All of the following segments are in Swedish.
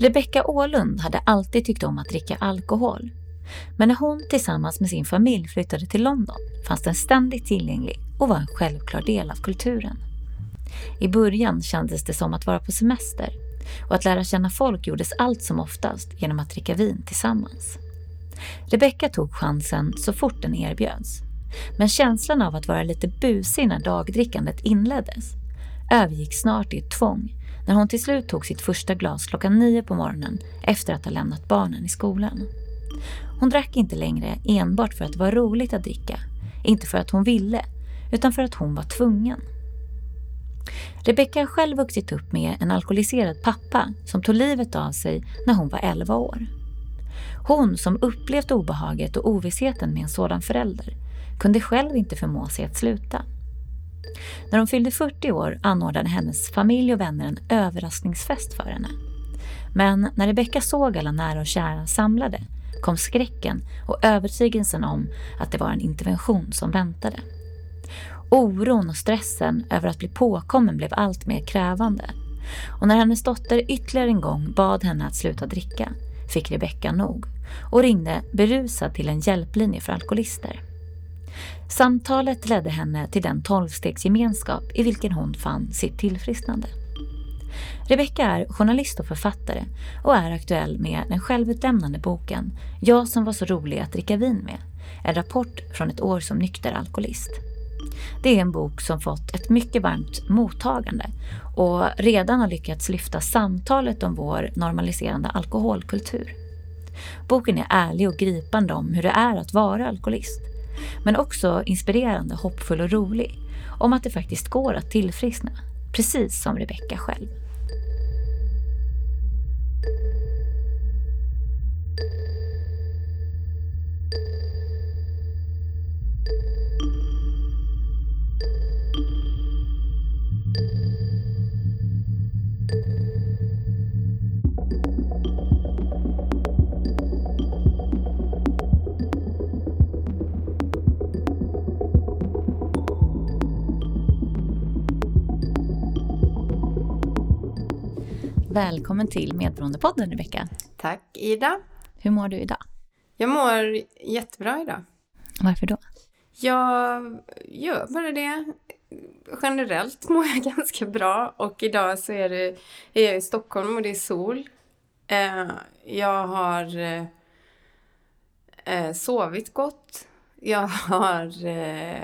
Rebecka Ålund hade alltid tyckt om att dricka alkohol. Men när hon tillsammans med sin familj flyttade till London fanns den ständigt tillgänglig och var en självklar del av kulturen. I början kändes det som att vara på semester och att lära känna folk gjordes allt som oftast genom att dricka vin tillsammans. Rebecka tog chansen så fort den erbjöds. Men känslan av att vara lite busig när dagdrickandet inleddes övergick snart i ett tvång när hon till slut tog sitt första glas klockan nio på morgonen efter att ha lämnat barnen i skolan. Hon drack inte längre enbart för att det var roligt att dricka, inte för att hon ville, utan för att hon var tvungen. Rebecka har själv vuxit upp med en alkoholiserad pappa som tog livet av sig när hon var 11 år. Hon som upplevt obehaget och ovissheten med en sådan förälder kunde själv inte förmå sig att sluta. När hon fyllde 40 år anordnade hennes familj och vänner en överraskningsfest för henne. Men när Rebecka såg alla nära och kära samlade kom skräcken och övertygelsen om att det var en intervention som väntade. Oron och stressen över att bli påkommen blev allt mer krävande. Och när hennes dotter ytterligare en gång bad henne att sluta dricka fick Rebecka nog och ringde berusad till en hjälplinje för alkoholister. Samtalet ledde henne till den tolvstegsgemenskap i vilken hon fann sitt tillfrisknande. Rebecka är journalist och författare och är aktuell med den självutlämnande boken Jag som var så rolig att dricka vin med. En rapport från ett år som nykter alkoholist. Det är en bok som fått ett mycket varmt mottagande och redan har lyckats lyfta samtalet om vår normaliserande alkoholkultur. Boken är ärlig och gripande om hur det är att vara alkoholist. Men också inspirerande, hoppfull och rolig. Om att det faktiskt går att tillfriskna. Precis som Rebecka själv. Välkommen till Medberoendepodden Rebecka. Tack Ida. Hur mår du idag? Jag mår jättebra idag. Varför då? Jag gör bara det. Generellt mår jag ganska bra och idag så är, det, är jag i Stockholm och det är sol. Eh, jag har eh, sovit gott. Jag har eh,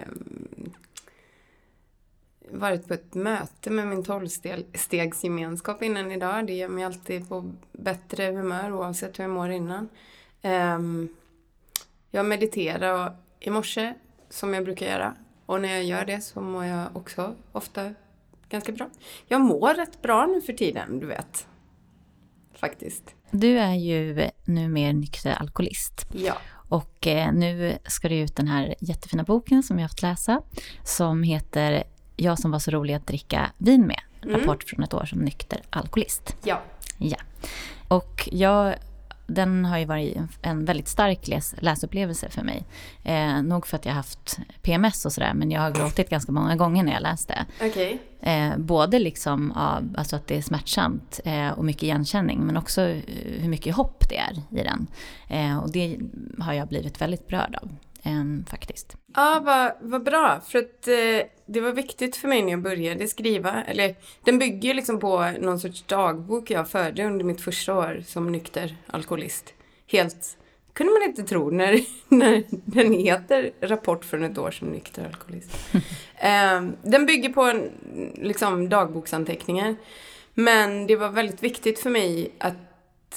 varit på ett möte med min tolvstegsgemenskap innan idag. Det gör mig alltid på bättre humör oavsett hur jag mår innan. Um, jag mediterar i morse som jag brukar göra. Och när jag gör det så mår jag också ofta ganska bra. Jag mår rätt bra nu för tiden, du vet. Faktiskt. Du är ju numera nykter alkoholist. Ja. Och eh, nu ska det ut den här jättefina boken som jag har fått läsa. Som heter jag som var så rolig att dricka vin med. Mm. Rapport från ett år som nykter alkoholist. Ja. Ja. Och jag, den har ju varit en väldigt stark läs, läsupplevelse för mig. Eh, nog för att jag haft PMS och sådär, men jag har gråtit ganska många gånger när jag läste. Okay. Eh, både liksom av alltså att det är smärtsamt eh, och mycket igenkänning, men också hur mycket hopp det är i den. Eh, och det har jag blivit väldigt berörd av eh, faktiskt. Ja, vad, vad bra. För att eh, det var viktigt för mig när jag började skriva. Eller den bygger liksom på någon sorts dagbok jag förde under mitt första år som nykter alkoholist. Helt kunde man inte tro när, när den heter Rapport från ett år som nykter alkoholist. eh, den bygger på en, liksom dagboksanteckningar. Men det var väldigt viktigt för mig att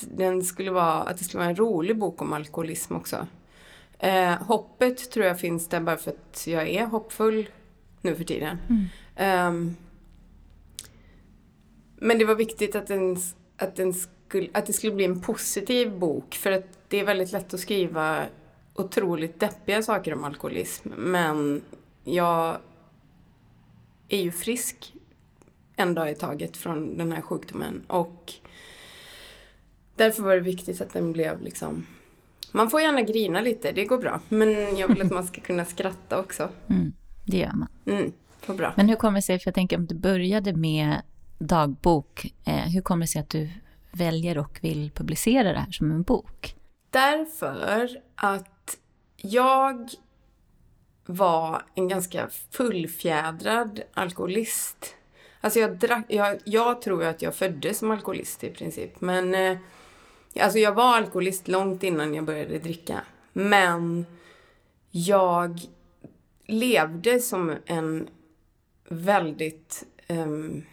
den skulle vara, att det skulle vara en rolig bok om alkoholism också. Eh, hoppet tror jag finns där bara för att jag är hoppfull nu för tiden. Mm. Um, men det var viktigt att, den, att, den skulle, att det skulle bli en positiv bok för att det är väldigt lätt att skriva otroligt deppiga saker om alkoholism. Men jag är ju frisk en dag i taget från den här sjukdomen och därför var det viktigt att den blev liksom man får gärna grina lite, det går bra. Men jag vill att man ska kunna skratta också. Mm, det gör man. Mm, vad bra. Men hur kommer det sig, för jag tänker om du började med dagbok, eh, hur kommer det sig att du väljer och vill publicera det här som en bok? Därför att jag var en ganska fullfjädrad alkoholist. Alltså jag, drack, jag, jag tror att jag föddes som alkoholist i princip. Men eh, alltså jag var alkoholist långt innan jag började dricka. Men jag levde som en väldigt... Um,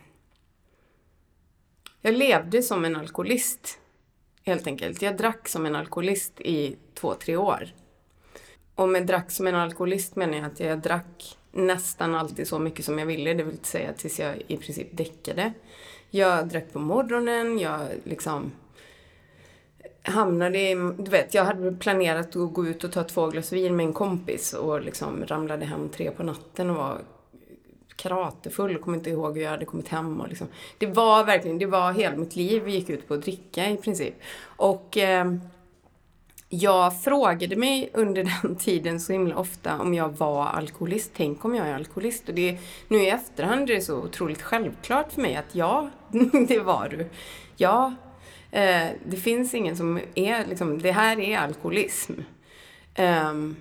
jag levde som en alkoholist, helt enkelt. Jag drack som en alkoholist i två, tre år. Och med drack som en alkoholist menar jag att jag drack nästan alltid så mycket som jag ville, det vill säga tills jag i princip däckade. Jag drack på morgonen, jag liksom hamnade i, du vet, jag hade planerat att gå ut och ta två glas vin med en kompis och liksom ramlade hem tre på natten och var karatefull och kom inte ihåg hur jag hade kommit hem och liksom. Det var verkligen, det var hela mitt liv gick ut på att dricka i princip. Och eh, jag frågade mig under den tiden så himla ofta om jag var alkoholist. Tänk om jag är alkoholist? Och det, nu i efterhand är det så otroligt självklart för mig att ja, det var du. Ja, eh, det finns ingen som är liksom, det här är alkoholism. Um,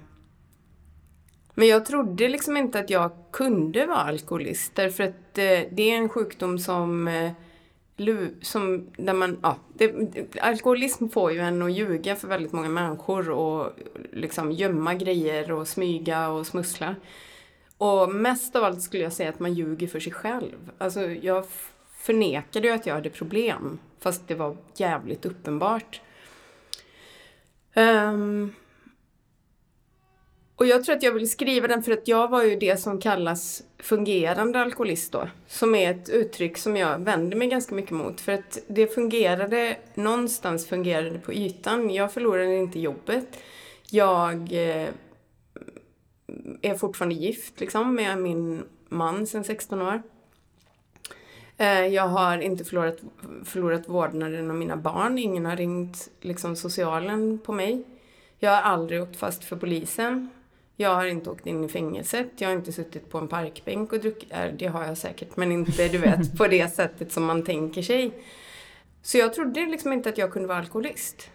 men jag trodde liksom inte att jag kunde vara alkoholist därför att eh, det är en sjukdom som eh, som, där man, ja, det, alkoholism får ju en att ljuga för väldigt många människor och liksom gömma grejer och smyga och smussla. Och mest av allt skulle jag säga att man ljuger för sig själv. Alltså jag förnekade ju att jag hade problem, fast det var jävligt uppenbart. Um, och jag tror att jag vill skriva den för att jag var ju det som kallas fungerande alkoholist då. Som är ett uttryck som jag vänder mig ganska mycket mot. För att det fungerade, någonstans fungerade på ytan. Jag förlorade inte jobbet. Jag eh, är fortfarande gift liksom med min man sedan 16 år. Eh, jag har inte förlorat, förlorat vårdnaden av mina barn. Ingen har ringt liksom, socialen på mig. Jag har aldrig åkt fast för polisen. Jag har inte åkt in i fängelset, jag har inte suttit på en parkbänk och druckit, det har jag säkert, men inte du vet på det sättet som man tänker sig. Så jag trodde liksom inte att jag kunde vara alkoholist.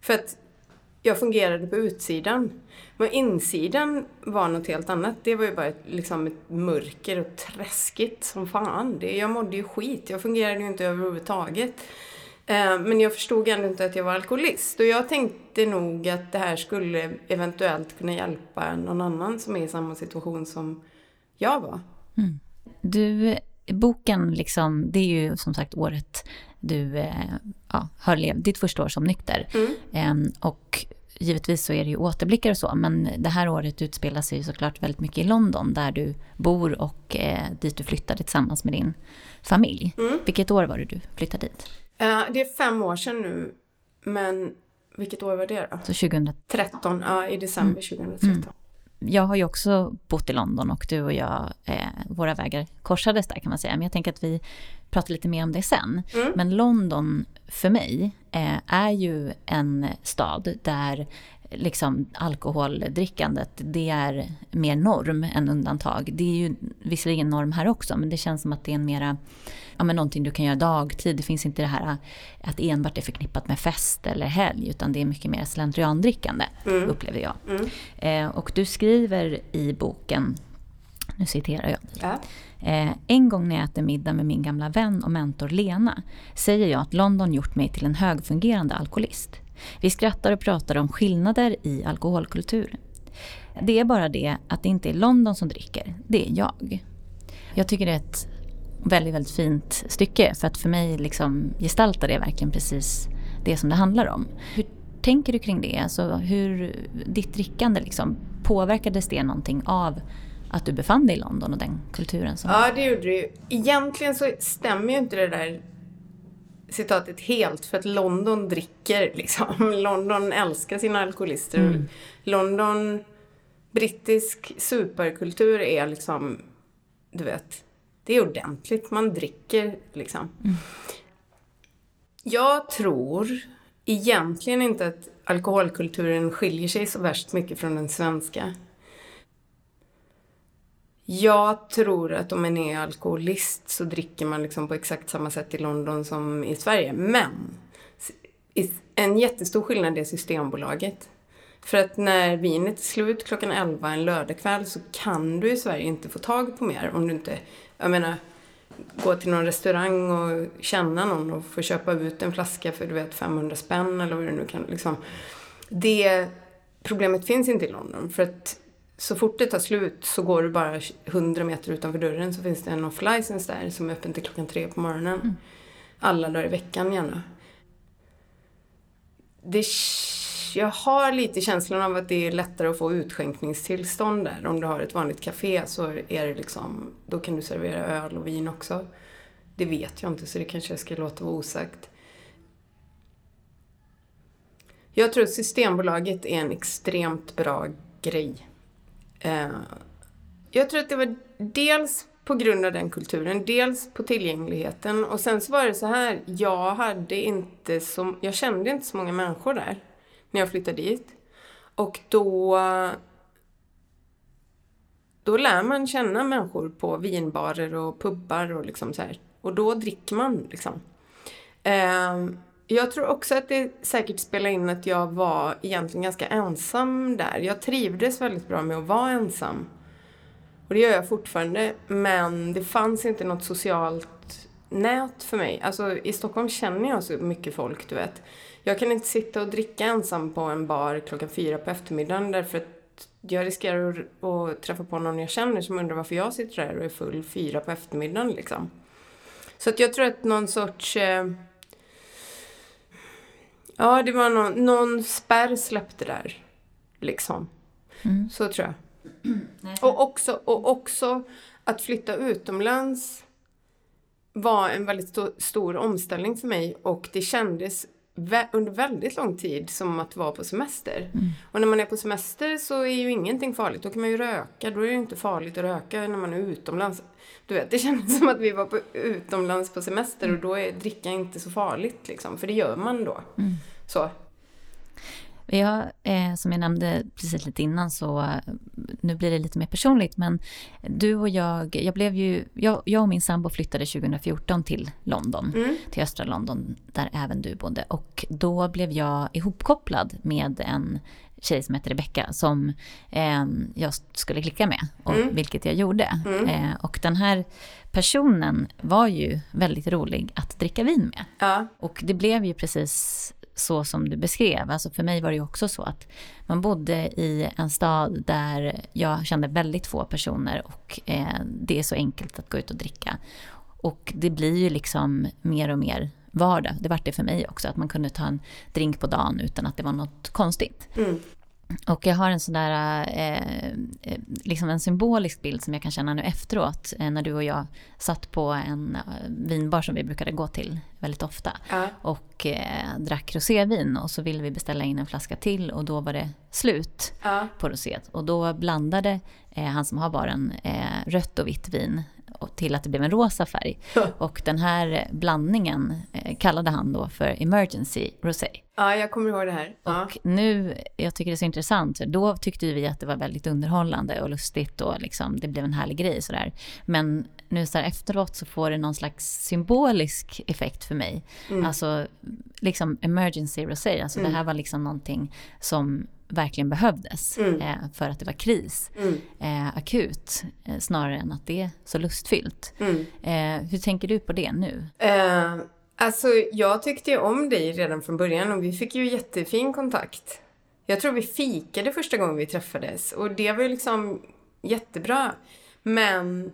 För att jag fungerade på utsidan. Men insidan var något helt annat. Det var ju bara ett, liksom ett mörker och träskigt som fan. Det, jag mådde ju skit. Jag fungerade ju inte överhuvudtaget. Eh, men jag förstod ändå inte att jag var alkoholist. Och jag tänkte nog att det här skulle eventuellt kunna hjälpa någon annan som är i samma situation som jag var. Mm. Du, boken liksom, det är ju som sagt året du eh, ja, har levt, ditt första år som nykter. Mm. Ehm, och givetvis så är det ju återblickar och så, men det här året utspelar sig ju såklart väldigt mycket i London där du bor och eh, dit du flyttade tillsammans med din familj. Mm. Vilket år var det du flyttade dit? Uh, det är fem år sedan nu. Men vilket år var det då? Så 2013? Ja, i december 2013. Jag har ju också bott i London och du och jag, eh, våra vägar korsades där kan man säga. Men jag tänker att vi pratar lite mer om det sen. Mm. Men London för mig eh, är ju en stad där liksom alkoholdrickandet, det är mer norm än undantag. Det är ju visserligen norm här också, men det känns som att det är en mera, ja men någonting du kan göra dagtid. Det finns inte det här att enbart är förknippat med fest eller helg, utan det är mycket mer slentriandrickande, mm. upplever jag. Mm. Eh, och du skriver i boken, nu citerar jag ja. eh, En gång när jag äter middag med min gamla vän och mentor Lena säger jag att London gjort mig till en högfungerande alkoholist. Vi skrattar och pratar om skillnader i alkoholkultur. Det är bara det att det inte är London som dricker, det är jag. Jag tycker det är ett väldigt, väldigt fint stycke för att för mig liksom gestaltar det verkligen precis det som det handlar om. Hur tänker du kring det? Alltså hur ditt drickande liksom, påverkades det någonting av att du befann dig i London och den kulturen? Som ja, det gjorde det ju. Egentligen så stämmer ju inte det där citatet helt för att London dricker liksom. London älskar sina alkoholister. Mm. London, brittisk superkultur är liksom, du vet, det är ordentligt. Man dricker liksom. Mm. Jag tror egentligen inte att alkoholkulturen skiljer sig så värst mycket från den svenska. Jag tror att om man är alkoholist så dricker man liksom på exakt samma sätt i London som i Sverige. Men en jättestor skillnad är Systembolaget. För att när vinet är slut klockan 11 en lördagkväll så kan du i Sverige inte få tag på mer om du inte, jag menar, gå till någon restaurang och känna någon och få köpa ut en flaska för du vet 500 spänn eller vad det nu kan liksom. Det problemet finns inte i London för att så fort det tar slut så går du bara 100 meter utanför dörren så finns det en off-license där som är öppen till klockan tre på morgonen. Mm. Alla dagar i veckan gärna. Det, jag har lite känslan av att det är lättare att få utskänkningstillstånd där. Om du har ett vanligt café så är det liksom, då kan du servera öl och vin också. Det vet jag inte så det kanske jag ska låta vara osagt. Jag tror att Systembolaget är en extremt bra grej. Eh, jag tror att det var dels på grund av den kulturen, dels på tillgängligheten och sen så var det så här, jag hade inte så, jag kände inte så många människor där när jag flyttade dit. Och då då lär man känna människor på vinbarer och pubbar och liksom så här. Och då dricker man liksom. Eh, jag tror också att det säkert spelar in att jag var egentligen ganska ensam där. Jag trivdes väldigt bra med att vara ensam. Och det gör jag fortfarande. Men det fanns inte något socialt nät för mig. Alltså i Stockholm känner jag så mycket folk, du vet. Jag kan inte sitta och dricka ensam på en bar klockan fyra på eftermiddagen därför att jag riskerar att, träffa på någon jag känner som undrar varför jag sitter där och är full fyra på eftermiddagen liksom. Så att jag tror att någon sorts eh, Ja, det var någon, någon spärr släppte där. Liksom. Mm. Så tror jag. Och också, och också att flytta utomlands var en väldigt stor, stor omställning för mig och det kändes under väldigt lång tid som att vara på semester. Mm. Och när man är på semester så är ju ingenting farligt. Då kan man ju röka. Då är det inte farligt att röka när man är utomlands. Du vet, det kändes som att vi var på, utomlands på semester och då är dricka inte så farligt liksom. För det gör man då. Mm. Så. Ja, eh, som jag nämnde precis lite innan så, nu blir det lite mer personligt, men du och jag, jag blev ju, jag, jag och min sambo flyttade 2014 till London, mm. till östra London, där även du bodde. Och då blev jag ihopkopplad med en tjej som heter Rebecka som eh, jag skulle klicka med, och, mm. vilket jag gjorde. Mm. Eh, och den här personen var ju väldigt rolig att dricka vin med. Ja. Och det blev ju precis så som du beskrev. Alltså för mig var det ju också så att man bodde i en stad där jag kände väldigt få personer och eh, det är så enkelt att gå ut och dricka. Och det blir ju liksom mer och mer vardag. Det var det för mig också, att man kunde ta en drink på dagen utan att det var något konstigt. Mm. Och jag har en sån där, eh, eh, liksom en symbolisk bild som jag kan känna nu efteråt, eh, när du och jag satt på en eh, vinbar som vi brukade gå till väldigt ofta. Ja. Och eh, drack rosévin och så ville vi beställa in en flaska till och då var det slut ja. på roséet. Och då blandade eh, han som har baren rött och vitt vin till att det blev en rosa färg. Och den här blandningen eh, kallade han då för Emergency Rosé. Ja, jag kommer ihåg det här. Ja. Och nu, jag tycker det är så intressant, då tyckte vi att det var väldigt underhållande och lustigt och liksom, det blev en härlig grej sådär. Men nu så här efteråt så får det någon slags symbolisk effekt för mig. Mm. Alltså, liksom emergency rosé, alltså mm. det här var liksom någonting som verkligen behövdes mm. eh, för att det var kris, mm. eh, akut, eh, snarare än att det är så lustfyllt. Mm. Eh, hur tänker du på det nu? Eh, alltså, jag tyckte ju om dig redan från början och vi fick ju jättefin kontakt. Jag tror vi fikade första gången vi träffades och det var ju liksom jättebra. Men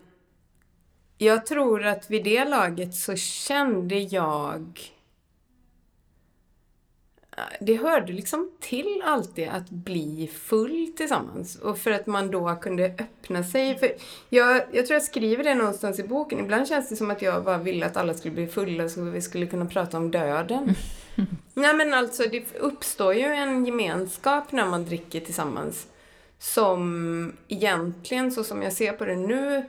jag tror att vid det laget så kände jag det hörde liksom till alltid att bli full tillsammans. Och för att man då kunde öppna sig. För jag, jag tror jag skriver det någonstans i boken. Ibland känns det som att jag bara ville att alla skulle bli fulla så vi skulle kunna prata om döden. Nej men alltså det uppstår ju en gemenskap när man dricker tillsammans. Som egentligen, så som jag ser på det nu,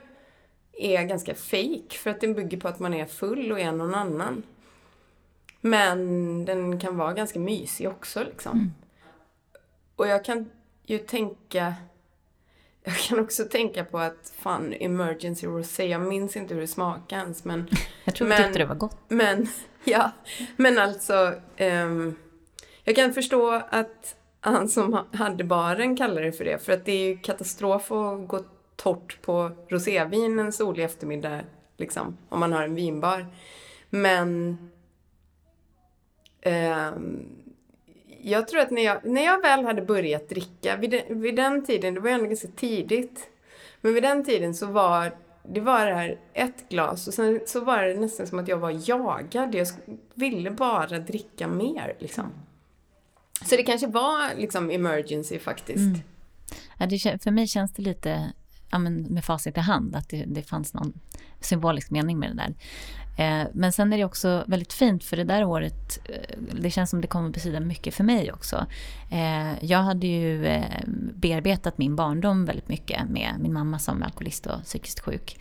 är ganska fake För att den bygger på att man är full och är någon annan. Men den kan vara ganska mysig också liksom. Mm. Och jag kan ju tänka jag kan också tänka på att fan, emergency rosé, jag minns inte hur det smakade ens men... Jag tror men, tyckte det var gott. Men, ja. Men alltså, um, jag kan förstå att han som hade baren kallar det för det. För att det är ju katastrof att gå torrt på rosévin en solig eftermiddag, liksom, om man har en vinbar. Men Ehm, jag tror att när jag, när jag väl hade börjat dricka, vid den, vid den tiden, det var ju ändå ganska tidigt, men vid den tiden så var det var det här ett glas och sen så var det nästan som att jag var jagad. Jag ville bara dricka mer liksom. Så det kanske var liksom emergency faktiskt. Mm. Ja, det, för mig känns det lite, ja, men med facit i hand, att det, det fanns någon symbolisk mening med det där. Eh, men sen är det också väldigt fint för det där året, eh, det känns som det kommer betyda mycket för mig också. Eh, jag hade ju bearbetat min barndom väldigt mycket med min mamma som alkoholist och psykiskt sjuk.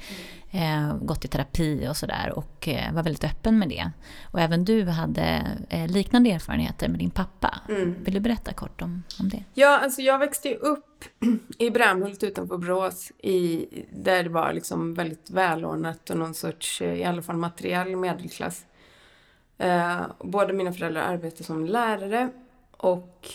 Gått i terapi och sådär och var väldigt öppen med det. Och även du hade liknande erfarenheter med din pappa. Mm. Vill du berätta kort om, om det? Ja, alltså jag växte ju upp i Brämhult utanför Borås i, där det var liksom väldigt välordnat och någon sorts, eh, i alla fall materiell medelklass. Eh, båda mina föräldrar arbetade som lärare och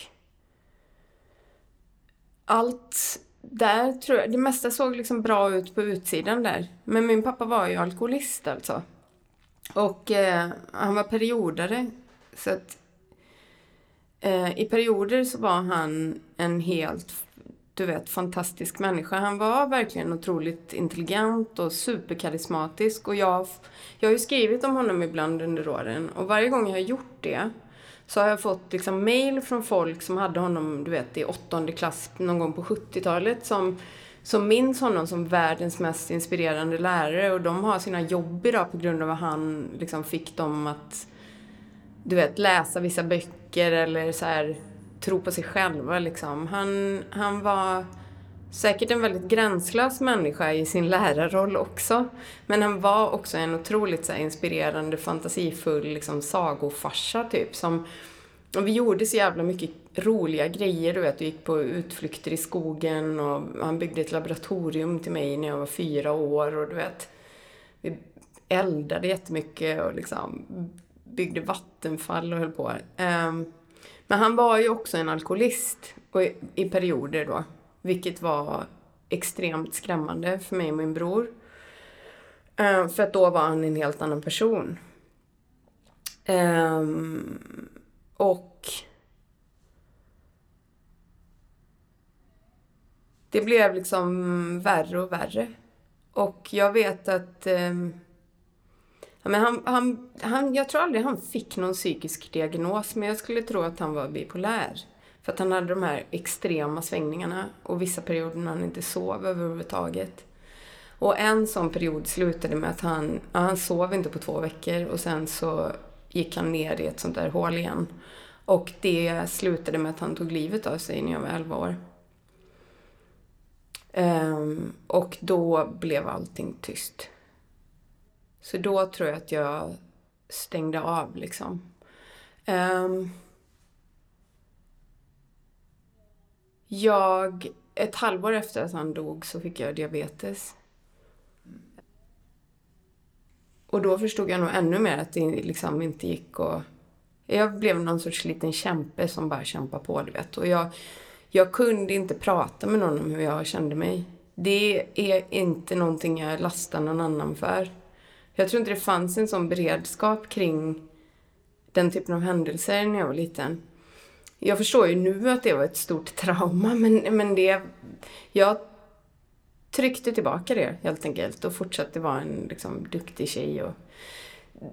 allt där tror jag, det mesta såg liksom bra ut på utsidan där. Men min pappa var ju alkoholist alltså. Och eh, han var periodare. Så att eh, i perioder så var han en helt du vet, fantastisk människa. Han var verkligen otroligt intelligent och superkarismatisk. Och jag, jag har ju skrivit om honom ibland under åren. Och varje gång jag har gjort det så har jag fått liksom mail från folk som hade honom, du vet, i åttonde klass någon gång på 70-talet. Som, som minns honom som världens mest inspirerande lärare. Och de har sina jobb idag på grund av att han liksom fick dem att, du vet, läsa vissa böcker eller så här tro på sig själva liksom. Han, han var säkert en väldigt gränslös människa i sin lärarroll också. Men han var också en otroligt så här, inspirerande, fantasifull liksom, sagofarsa typ. Som, och vi gjorde så jävla mycket roliga grejer, du vet. Vi gick på utflykter i skogen och han byggde ett laboratorium till mig när jag var fyra år och du vet. Vi eldade jättemycket och liksom byggde vattenfall och höll på. Um, men han var ju också en alkoholist och i, i perioder då. Vilket var extremt skrämmande för mig och min bror. Uh, för att då var han en helt annan person. Um, och det blev liksom värre och värre. Och jag vet att um, Ja, men han, han, han, jag tror aldrig han fick någon psykisk diagnos, men jag skulle tro att han var bipolär. För att han hade de här extrema svängningarna och vissa perioder när han inte sov överhuvudtaget. Och en sån period slutade med att han, ja, han sov inte på två veckor och sen så gick han ner i ett sånt där hål igen. Och det slutade med att han tog livet av sig när jag var 11 år. Um, och då blev allting tyst. Så då tror jag att jag stängde av liksom. Um, jag, ett halvår efter att han dog så fick jag diabetes. Och då förstod jag nog ännu mer att det liksom inte gick att... Jag blev någon sorts liten kämpe som bara kämpade på, du vet. Och jag, jag kunde inte prata med någon om hur jag kände mig. Det är inte någonting jag lastar någon annan för. Jag tror inte det fanns en sån beredskap kring den typen av händelser när jag var liten. Jag förstår ju nu att det var ett stort trauma, men, men det... Jag tryckte tillbaka det helt enkelt och fortsatte vara en liksom, duktig tjej. Och...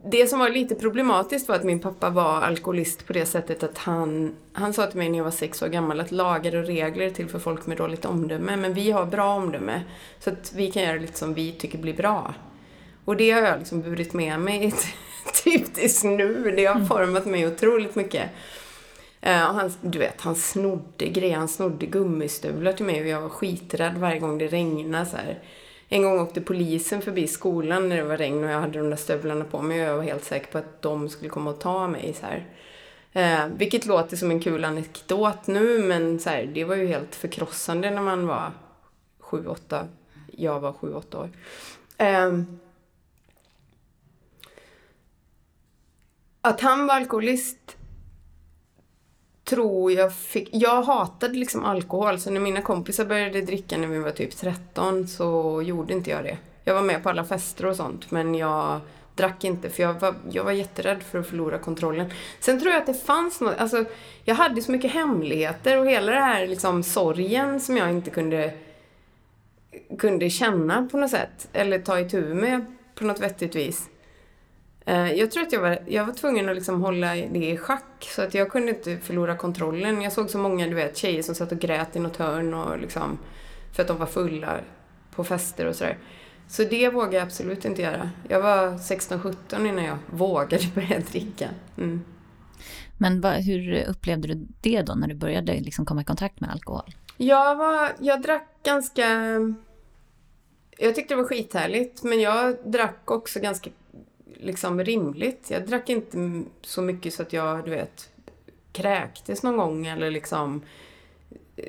Det som var lite problematiskt var att min pappa var alkoholist på det sättet att han, han sa till mig när jag var sex år gammal att lagar och regler är till för folk med dåligt omdöme, men vi har bra omdöme. Så att vi kan göra lite som vi tycker blir bra. Och det har jag liksom burit med mig typ tills nu. Det har mm. format mig otroligt mycket. Uh, han, du vet, han snodde grejer. Han snodde gummistövlar till mig och jag var skiträdd varje gång det regnade. Så här. En gång åkte polisen förbi skolan när det var regn och jag hade de där stövlarna på mig och jag var helt säker på att de skulle komma och ta mig. Så här. Uh, vilket låter som en kul anekdot nu men så här, det var ju helt förkrossande när man var sju, åtta. Jag var sju, åtta år. Um, att han var alkoholist tror jag fick... Jag hatade liksom alkohol, så när mina kompisar började dricka när vi var typ 13 så gjorde inte jag det. Jag var med på alla fester och sånt, men jag drack inte för jag var, jag var jätterädd för att förlora kontrollen. Sen tror jag att det fanns något, alltså jag hade så mycket hemligheter och hela det här liksom sorgen som jag inte kunde, kunde känna på något sätt, eller ta itu med på något vettigt vis. Eh, jag tror att jag var, jag var tvungen att liksom hålla det i schack så att jag kunde inte förlora kontrollen. Jag såg så många du vet, tjejer som satt och grät i något hörn och liksom, för att de var fulla på fester och sådär. Så det vågade jag absolut inte göra. Jag var 16-17 innan jag vågade börja dricka. Mm. Men va, hur upplevde du det då när du började liksom komma i kontakt med alkohol? Jag, var, jag drack ganska... Jag tyckte det var skithärligt men jag drack också ganska liksom rimligt. Jag drack inte så mycket så att jag, du vet, kräktes någon gång eller liksom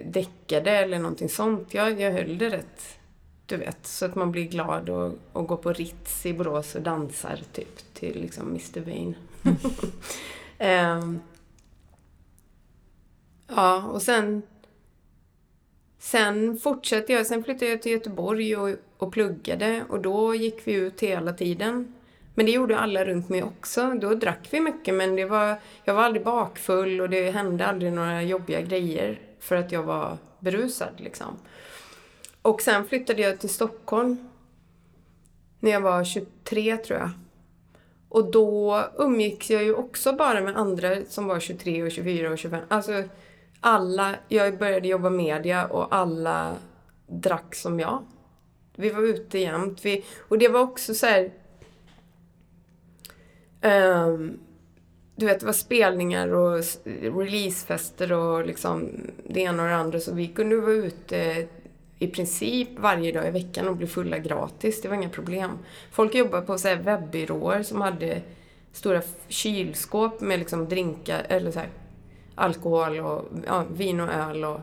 däckade eller någonting sånt. Jag, jag höll det rätt, du vet, så att man blir glad och, och går på Ritz i Borås och dansar typ till liksom Mr Vain. um, ja, och sen Sen fortsatte jag, sen flyttade jag till Göteborg och, och pluggade och då gick vi ut hela tiden. Men det gjorde alla runt mig också. Då drack vi mycket men det var, jag var aldrig bakfull och det hände aldrig några jobbiga grejer för att jag var berusad liksom. Och sen flyttade jag till Stockholm när jag var 23 tror jag. Och då umgicks jag ju också bara med andra som var 23 och 24 och 25. Alltså alla, jag började jobba media och alla drack som jag. Vi var ute jämt. Vi, och det var också så här, Um, du vet, det var spelningar och releasefester och liksom det ena och det andra. Så vi kunde vara ute i princip varje dag i veckan och bli fulla gratis. Det var inga problem. Folk jobbade på så här webbyråer som hade stora kylskåp med liksom drinkar, eller så här, alkohol och ja, vin och öl och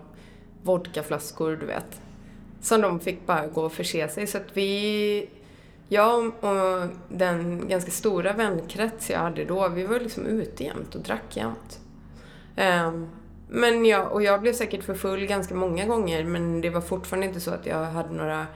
vodkaflaskor, du vet. Som de fick bara gå och förse sig. Så att vi jag och den ganska stora vänkrets jag hade då, vi var liksom ute jämt och drack jämt. Ehm, men jag, och jag blev säkert för full ganska många gånger men det var fortfarande inte så att jag hade några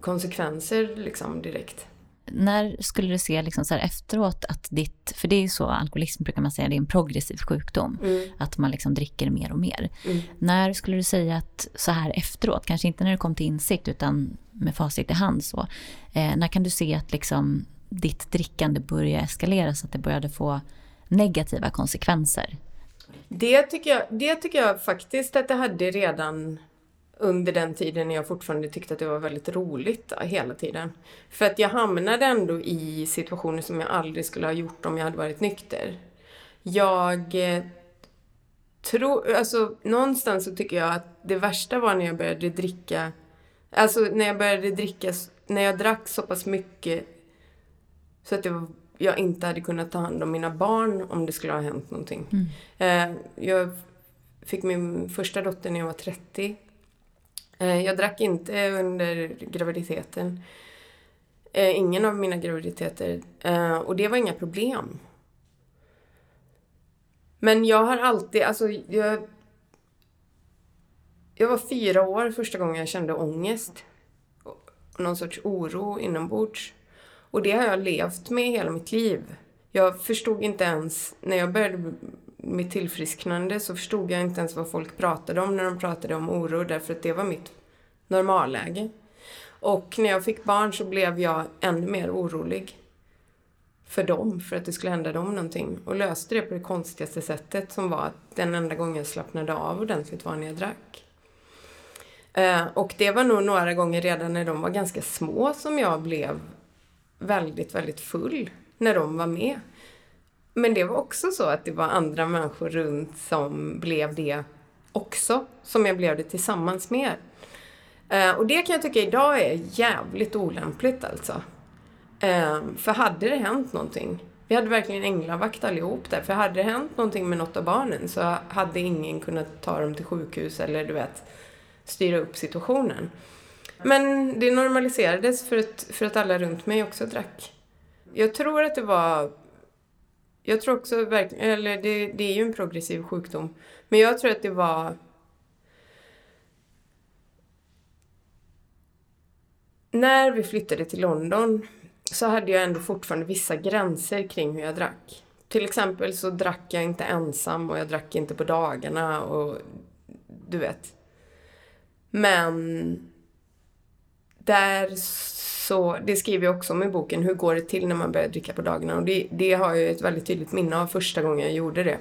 konsekvenser liksom direkt. När skulle du se liksom så efteråt att ditt, för det är ju så, alkoholism brukar man säga, det är en progressiv sjukdom. Mm. Att man liksom dricker mer och mer. Mm. När skulle du säga att så här efteråt, kanske inte när du kom till insikt utan med facit i hand så. Eh, när kan du se att liksom ditt drickande började eskalera så att det började få negativa konsekvenser? Det tycker jag, det tycker jag faktiskt att det hade redan under den tiden jag fortfarande tyckte att det var väldigt roligt hela tiden. För att jag hamnade ändå i situationer som jag aldrig skulle ha gjort om jag hade varit nykter. Jag eh, tror, alltså någonstans så tycker jag att det värsta var när jag började dricka, alltså när jag började dricka, när jag drack så pass mycket så att jag, jag inte hade kunnat ta hand om mina barn om det skulle ha hänt någonting. Mm. Eh, jag fick min första dotter när jag var 30 Eh, Eh, jag drack inte under graviditeten. Eh, ingen av mina graviditeter. Eh, och det var inga problem. Men jag har alltid, alltså jag... Jag var fyra år första gången jag kände ångest. Någon sorts oro inombords. Och det har jag levt med hela mitt liv. Jag förstod inte ens, när jag började mitt tillfrisknande så förstod jag inte ens vad folk pratade om när de pratade om oro därför att det var mitt normalläge. Och när jag fick barn så blev jag ännu mer orolig för dem, för att det skulle hända dem någonting. Och löste det på det konstigaste sättet som var att den enda gången jag slappnade av ordentligt var när jag drack. Eh, och det var nog några gånger redan när de var ganska små som jag blev väldigt, väldigt full när de var med. Men det var också så att det var andra människor runt som blev det också, som jag blev det tillsammans med. Eh, och det kan jag tycka idag är jävligt olämpligt alltså. Eh, för hade det hänt någonting, vi hade verkligen änglavakt allihop där, för hade det hänt någonting med något av barnen så hade ingen kunnat ta dem till sjukhus eller du vet styra upp situationen. Men det normaliserades för att, för att alla runt mig också drack. Jag tror att det var... Jag tror också verkligen... Eller det, det är ju en progressiv sjukdom. Men jag tror att det var... När vi flyttade till London så hade jag ändå fortfarande vissa gränser kring hur jag drack. Till exempel så drack jag inte ensam och jag drack inte på dagarna och du vet. Men där så, det skriver jag också om i boken, hur går det till när man börjar dricka på dagarna? Och det, det har jag ett väldigt tydligt minne av första gången jag gjorde det.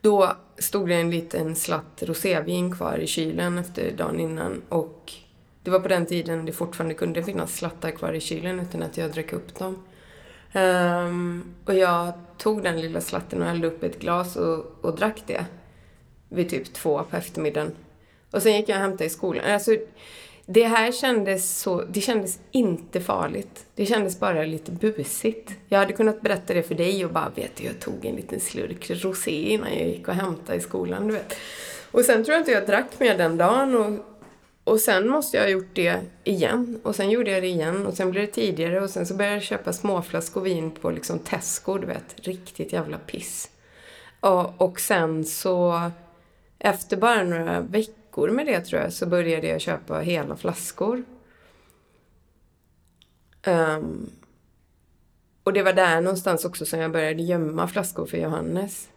Då stod det en liten slatt rosévin kvar i kylen efter dagen innan och det var på den tiden det fortfarande kunde finnas slattar kvar i kylen utan att jag drack upp dem. Um, och jag tog den lilla slatten och hällde upp ett glas och, och drack det. Vid typ två på eftermiddagen. Och sen gick jag och hämtade i skolan. Alltså, det här kändes så, det kändes inte farligt. Det kändes bara lite busigt. Jag hade kunnat berätta det för dig och bara, vet du, jag tog en liten slurk rosé innan jag gick och hämtade i skolan, du vet. Och sen tror jag inte jag drack mer den dagen och, och sen måste jag ha gjort det igen. Och sen gjorde jag det igen och sen blev det tidigare och sen så började jag köpa småflaskor vin på liksom Tesco, du vet. Riktigt jävla piss. Och, och sen så, efter bara några veckor veckor med det tror jag så började jag köpa hela flaskor. Um, och det var där någonstans också som jag började gömma flaskor för Johannes.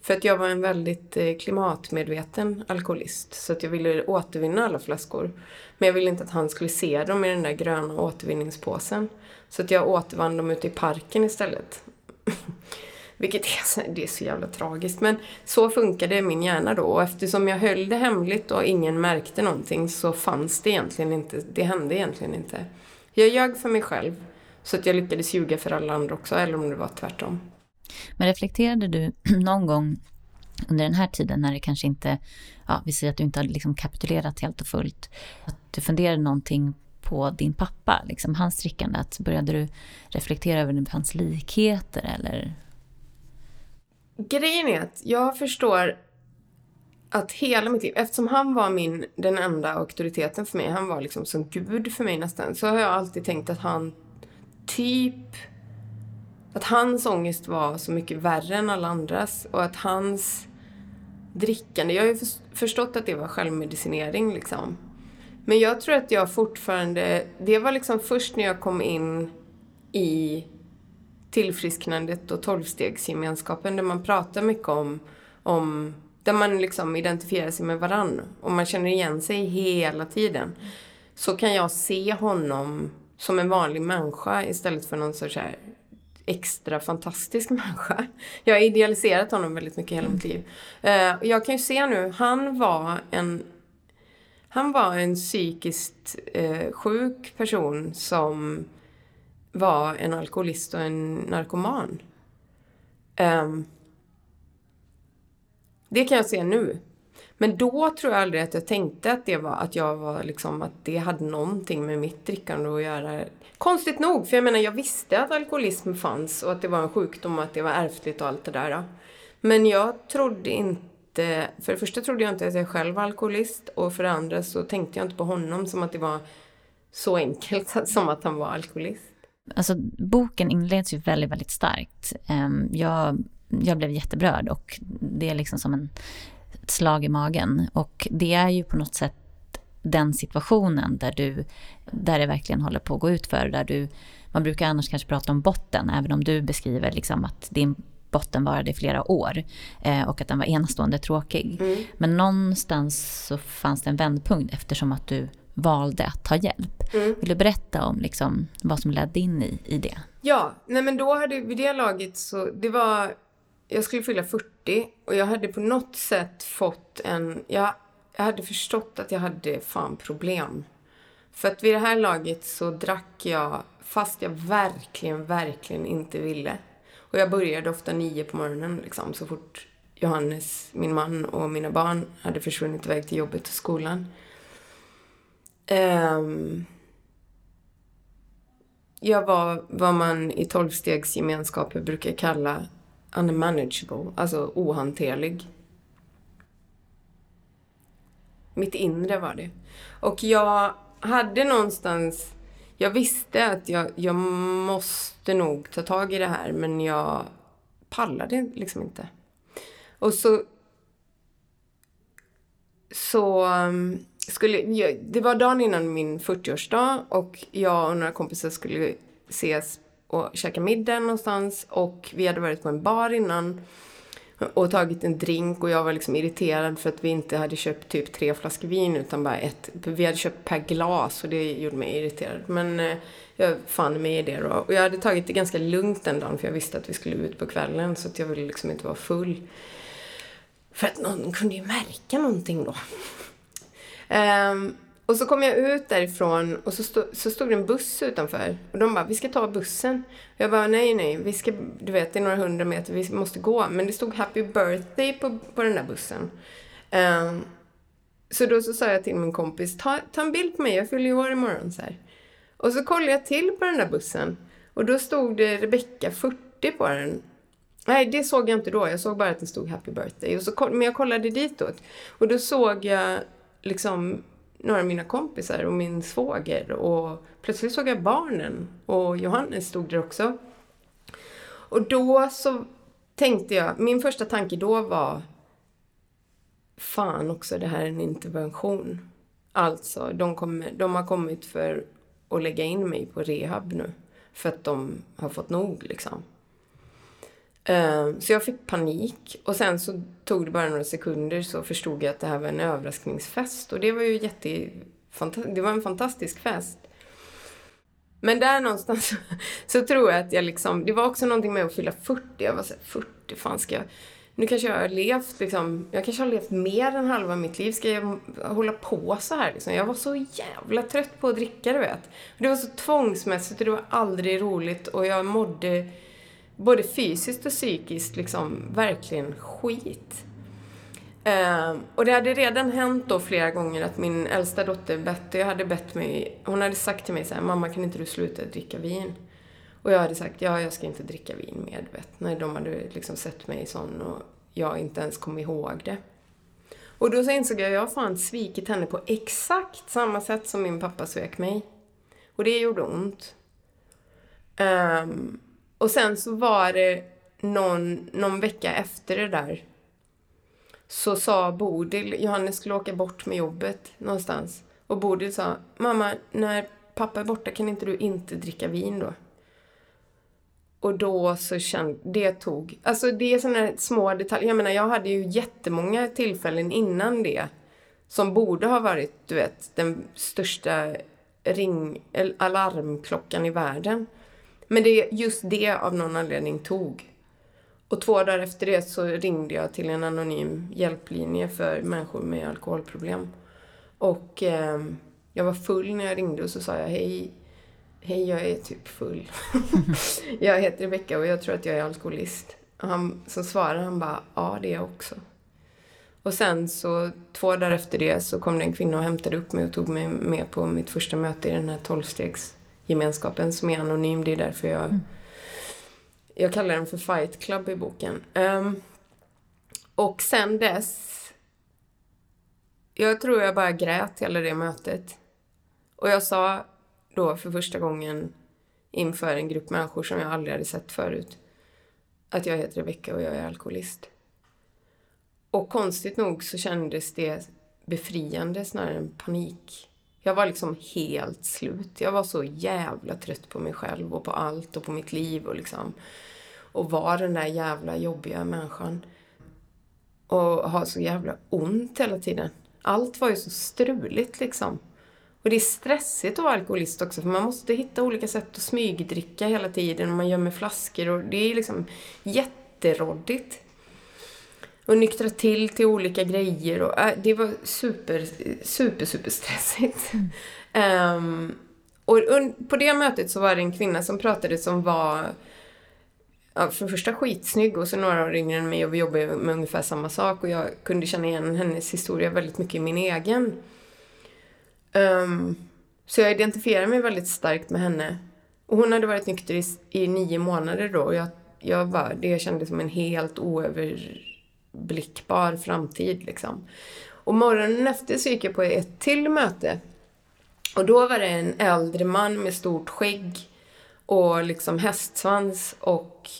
För att jag var en väldigt eh, klimatmedveten alkoholist. Så att jag ville återvinna alla flaskor. Men jag ville inte att han skulle se dem i den där gröna återvinningspåsen. Så att jag återvann dem ute i parken istället. Vilket är, det är så jävla tragiskt. Men så funkade min hjärna då. Och eftersom jag höll det hemligt och ingen märkte någonting så fanns det egentligen inte. Det hände egentligen inte. Jag ljög för mig själv. Så att jag lyckades ljuga för alla andra också. Eller om det var tvärtom. Men reflekterade du någon gång under den här tiden när det kanske inte, ja vi säger att du inte hade liksom kapitulerat helt och fullt. Att du funderade någonting på din pappa, liksom hans drickande. Att började du reflektera över hans likheter eller Grejen är att jag förstår att hela mitt liv, eftersom han var min, den enda auktoriteten för mig, han var liksom som gud för mig nästan, så har jag alltid tänkt att han typ, att hans ångest var så mycket värre än alla andras och att hans drickande, jag har ju förstått att det var självmedicinering liksom. Men jag tror att jag fortfarande, det var liksom först när jag kom in i tillfrisknandet och tolvstegsgemenskapen där man pratar mycket om, om där man liksom identifierar sig med varann och man känner igen sig hela tiden. Så kan jag se honom som en vanlig människa istället för någon sorts här extra fantastisk människa. Jag har idealiserat honom väldigt mycket hela mitt liv. Eh, jag kan ju se nu, han var en han var en psykiskt eh, sjuk person som var en alkoholist och en narkoman. Um, det kan jag se nu. Men då tror jag aldrig att jag tänkte att det var att jag var liksom att det hade någonting med mitt drickande att göra. Konstigt nog, för jag menar jag visste att alkoholism fanns och att det var en sjukdom och att det var ärftligt och allt det där. Men jag trodde inte, för det första trodde jag inte att jag själv var alkoholist och för det andra så tänkte jag inte på honom som att det var så enkelt som att han var alkoholist. Alltså boken inleds ju väldigt, väldigt starkt. Ehm, jag, jag blev jätteberörd och det är liksom som en, ett slag i magen. Och det är ju på något sätt den situationen där du, där det verkligen håller på att gå ut för, där du, man brukar annars kanske prata om botten, även om du beskriver liksom att din botten varade i flera år eh, och att den var enastående tråkig. Mm. Men någonstans så fanns det en vändpunkt eftersom att du valde att ta hjälp. Mm. Vill du berätta om liksom vad som ledde in i, i det? Ja, nej men då hade vid det laget så, det var, jag skulle fylla 40 och jag hade på något sätt fått en, jag, jag hade förstått att jag hade fan problem. För att vid det här laget så drack jag fast jag verkligen, verkligen inte ville. Och jag började ofta nio på morgonen liksom, så fort Johannes, min man och mina barn hade försvunnit iväg till jobbet och skolan. Um, jag var vad man i tolvstegsgemenskaper brukar kalla unmanageable, alltså ohanterlig. Mitt inre var det. Och jag hade någonstans... Jag visste att jag, jag måste nog ta tag i det här, men jag pallade liksom inte. Och så... Så um, skulle... Det var dagen innan min 40-årsdag och jag och några kompisar skulle ses och käka middag någonstans och vi hade varit på en bar innan och tagit en drink och jag var liksom irriterad för att vi inte hade köpt typ tre flaskor vin utan bara ett. Vi hade köpt per glas och det gjorde mig irriterad. Men eh, jag fann mig i det då. Och jag hade tagit det ganska lugnt den dagen för jag visste att vi skulle ut på kvällen så att jag ville liksom inte vara full. För att någon kunde ju märka någonting då. Um, och så kom jag ut därifrån och så, stod, så stod det en buss utanför. Och de bara, vi ska ta bussen. Och jag bara, nej, nej, vi ska, du vet, det är några hundra meter, vi måste gå. Men det stod happy birthday på, på den där bussen. Um, så då så sa jag till min kompis, ta, ta en bild på mig, jag fyller ju år imorgon. Så här. Och så kollade jag till på den där bussen. Och då stod det Rebecka 40 på den. Nej, det såg jag inte då. Jag såg bara att det stod Happy birthday. Och så, men jag kollade ditåt. Och då såg jag liksom några av mina kompisar och min svåger och plötsligt såg jag barnen och Johannes stod där också. Och då så tänkte jag, min första tanke då var Fan också, det här är en intervention. Alltså, de, kommer, de har kommit för att lägga in mig på rehab nu. För att de har fått nog liksom. Ehm, så jag fick panik och sen så tog det bara några sekunder så förstod jag att det här var en överraskningsfest och det var ju jätte... Det var en fantastisk fest. Men där någonstans så, så tror jag att jag liksom... Det var också någonting med att fylla 40. Jag var såhär, 40, fan ska jag... Nu kanske jag har levt liksom... Jag kanske har levt mer än halva mitt liv. Ska jag hålla på så här liksom? Jag var så jävla trött på att dricka, du vet. Det var så tvångsmässigt och det var aldrig roligt och jag mådde både fysiskt och psykiskt liksom verkligen skit. Ehm, och det hade redan hänt då flera gånger att min äldsta dotter Betty hade bett mig, hon hade sagt till mig så här, mamma kan inte du sluta dricka vin? Och jag hade sagt, ja jag ska inte dricka vin mer, vet. När de hade liksom sett mig sån och jag inte ens kom ihåg det. Och då så insåg jag, jag har fan svikit henne på exakt samma sätt som min pappa svek mig. Och det gjorde ont. Um, och sen så var det någon, någon vecka efter det där så sa Bodil, Johannes skulle åka bort med jobbet någonstans. Och Bodil sa, mamma, när pappa är borta kan inte du inte dricka vin då? Och då så kände, det tog, alltså det är sådana små detaljer. Jag menar, jag hade ju jättemånga tillfällen innan det som borde ha varit, du vet, den största ring, alarmklockan i världen. Men det, just det av någon anledning tog. Och två dagar efter det så ringde jag till en anonym hjälplinje för människor med alkoholproblem. Och eh, jag var full när jag ringde och så sa jag hej, hej jag är typ full. jag heter Rebecka och jag tror att jag är alkoholist. Och han, så svarade han bara, ja det är jag också. Och sen så två dagar efter det så kom det en kvinna och hämtade upp mig och tog mig med på mitt första möte i den här tolvstegs gemenskapen som är anonym. Det är därför jag, mm. jag kallar den för Fight Club i boken. Um, och sen dess, jag tror jag bara grät hela det mötet. Och jag sa då för första gången inför en grupp människor som jag aldrig hade sett förut att jag heter Rebecka och jag är alkoholist. Och konstigt nog så kändes det befriande snarare än panik. Jag var liksom helt slut. Jag var så jävla trött på mig själv och på allt och på mitt liv och liksom och var den där jävla jobbiga människan. Och ha så jävla ont hela tiden. Allt var ju så struligt liksom. Och det är stressigt att vara alkoholist också för man måste hitta olika sätt att smygdricka hela tiden och man gömmer flaskor och det är liksom jätteroddigt och nyktra till till olika grejer. Och, äh, det var super, super, super stressigt. Mm. um, och på det mötet så var det en kvinna som pratade som var ja, för det första skitsnygg och så några år yngre än mig och vi jobbade med ungefär samma sak och jag kunde känna igen hennes historia väldigt mycket i min egen. Um, så jag identifierade mig väldigt starkt med henne. Och hon hade varit nykter i, i nio månader då och jag, jag bara, det kändes som en helt oöver blickbar framtid liksom. Och morgonen efter så gick jag på ett till möte. Och då var det en äldre man med stort skägg och liksom hästsvans och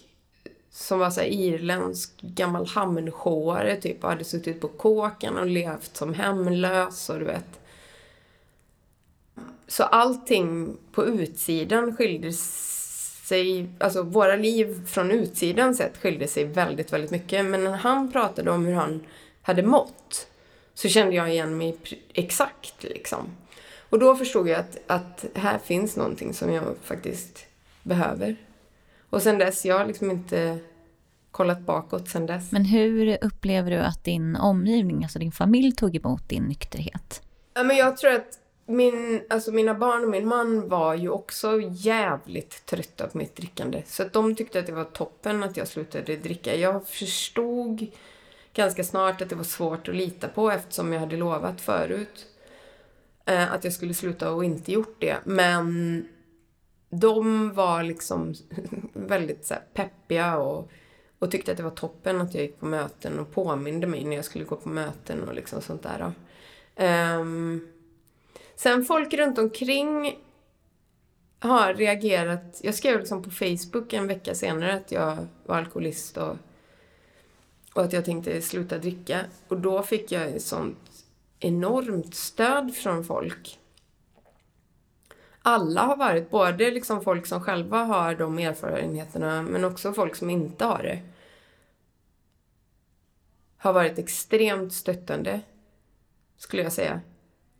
som var så här irländsk gammal hamnsjåare typ och hade suttit på kåken och levt som hemlös och du vet. Så allting på utsidan skildes sig, alltså våra liv från utsidan sett skilde sig väldigt, väldigt mycket. Men när han pratade om hur han hade mått så kände jag igen mig exakt liksom. Och då förstod jag att, att här finns någonting som jag faktiskt behöver. Och sen dess, jag har liksom inte kollat bakåt sen dess. Men hur upplever du att din omgivning, alltså din familj, tog emot din nykterhet? Ja, men jag tror att min, alltså mina barn och min man var ju också jävligt trötta på mitt drickande. Så att de tyckte att det var toppen att jag slutade dricka. Jag förstod ganska snart att det var svårt att lita på eftersom jag hade lovat förut eh, att jag skulle sluta och inte gjort det. Men de var liksom väldigt så här, peppiga och, och tyckte att det var toppen att jag gick på möten och påminde mig när jag skulle gå på möten och liksom sånt där. Um, sen folk runt omkring har reagerat. Jag skrev liksom på Facebook en vecka senare att jag var alkoholist och, och att jag tänkte sluta dricka. Och då fick jag ett sånt enormt stöd från folk alla har varit, både liksom folk som själva har de erfarenheterna men också folk som inte har det. Har varit extremt stöttande, skulle jag säga.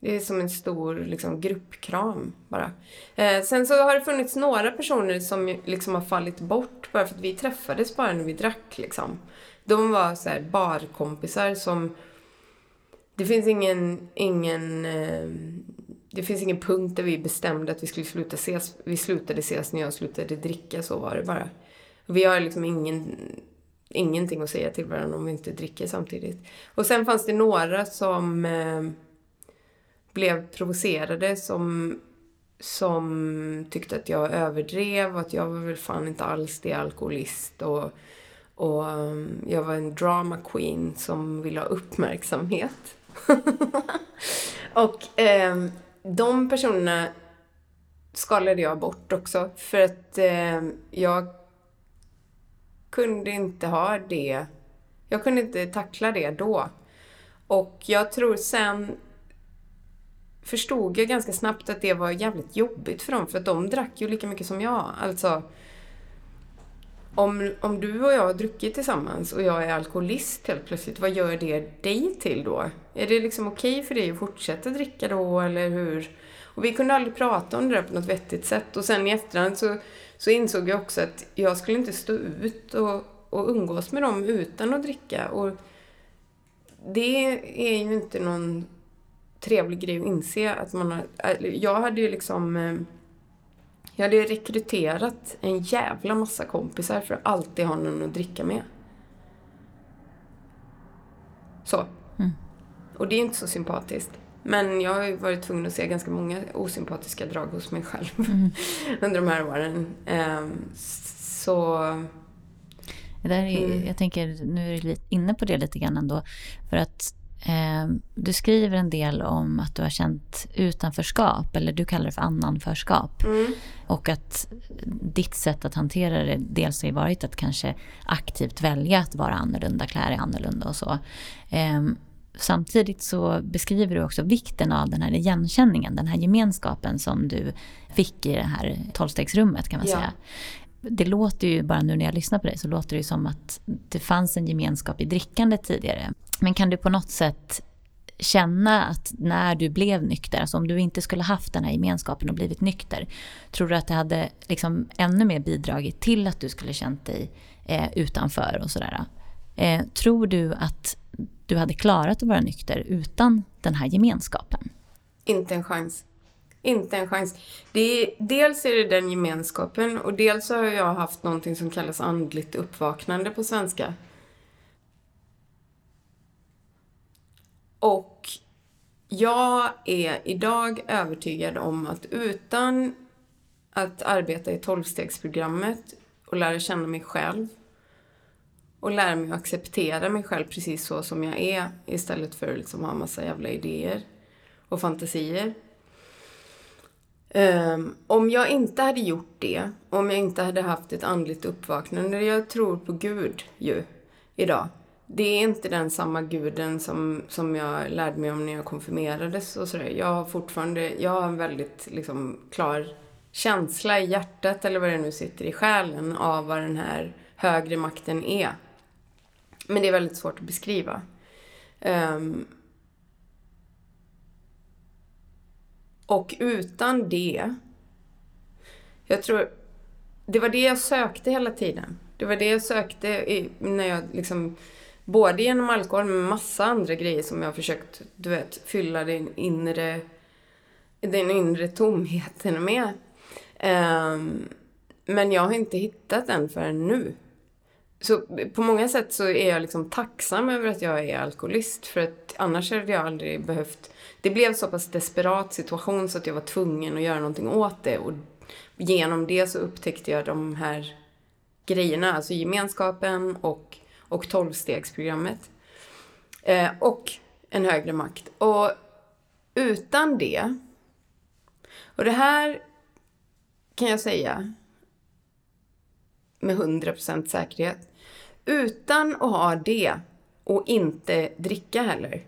Det är som en stor liksom, gruppkram bara. Eh, sen så har det funnits några personer som liksom har fallit bort bara för att vi träffades bara när vi drack. Liksom. De var så här barkompisar som... Det finns ingen, ingen eh, det finns ingen punkt där vi bestämde att vi skulle sluta ses. Vi slutade ses när jag slutade dricka, så var det bara. Vi har liksom ingen, ingenting att säga till varandra om vi inte dricker samtidigt. Och sen fanns det några som eh, blev provocerade som, som tyckte att jag överdrev och att jag var väl fan inte alls det alkoholist och, och um, jag var en drama queen som ville ha uppmärksamhet. och eh, de personerna skalade jag bort också. För att eh, jag kunde inte ha det. Jag kunde inte tackla det då. Och jag tror sen förstod jag ganska snabbt att det var jävligt jobbigt för dem. För att de drack ju lika mycket som jag. Alltså, om, om du och jag har druckit tillsammans och jag är alkoholist helt plötsligt, vad gör det dig till då? Är det liksom okej okay för dig att fortsätta dricka då, eller hur? Och vi kunde aldrig prata om det där på något vettigt sätt. Och sen i efterhand så, så insåg jag också att jag skulle inte stå ut och, och umgås med dem utan att dricka. Och det är ju inte någon trevlig grej att inse att man har... Jag hade ju liksom eh, jag hade rekryterat en jävla massa kompisar för att alltid ha någon att dricka med. Så. Mm. Och det är inte så sympatiskt. Men jag har ju varit tvungen att se ganska många osympatiska drag hos mig själv mm. under de här åren. Um, så... Det där är, mm. Jag tänker, nu är du inne på det lite grann ändå. För att du skriver en del om att du har känt utanförskap, eller du kallar det för annanförskap. Mm. Och att ditt sätt att hantera det dels har varit att kanske aktivt välja att vara annorlunda, klä dig annorlunda och så. Eh, samtidigt så beskriver du också vikten av den här igenkänningen, den här gemenskapen som du fick i det här tolvstegsrummet kan man ja. säga. Det låter ju, bara nu när jag lyssnar på dig, så låter det ju som att det fanns en gemenskap i drickandet tidigare. Men kan du på något sätt känna att när du blev nykter, alltså om du inte skulle haft den här gemenskapen och blivit nykter, tror du att det hade liksom ännu mer bidragit till att du skulle känt dig eh, utanför och sådär? Eh, tror du att du hade klarat att vara nykter utan den här gemenskapen? Inte en chans. Inte en chans. Det är, dels är det den gemenskapen och dels har jag haft någonting som kallas andligt uppvaknande på svenska. Och jag är idag övertygad om att utan att arbeta i tolvstegsprogrammet och lära känna mig själv och lära mig att acceptera mig själv precis så som jag är istället för att liksom ha massa jävla idéer och fantasier. Um, om jag inte hade gjort det, om jag inte hade haft ett andligt uppvaknande, jag tror på Gud ju idag. Det är inte den samma guden som, som jag lärde mig om när jag konfirmerades och sådär. Jag har fortfarande, jag har en väldigt liksom klar känsla i hjärtat eller vad det nu sitter i själen av vad den här högre makten är. Men det är väldigt svårt att beskriva. Um, och utan det, jag tror, det var det jag sökte hela tiden. Det var det jag sökte i, när jag liksom, både genom alkohol men massa andra grejer som jag har försökt, du vet, fylla den inre, den inre tomheten med. Um, men jag har inte hittat den förrän nu. Så på många sätt så är jag liksom tacksam över att jag är alkoholist. För att annars hade jag aldrig behövt... Det blev så pass desperat situation så att jag var tvungen att göra någonting åt det. Och genom det så upptäckte jag de här grejerna. Alltså gemenskapen och, och tolvstegsprogrammet. Eh, och en högre makt. Och utan det... Och det här kan jag säga med 100% säkerhet. Utan att ha det och inte dricka heller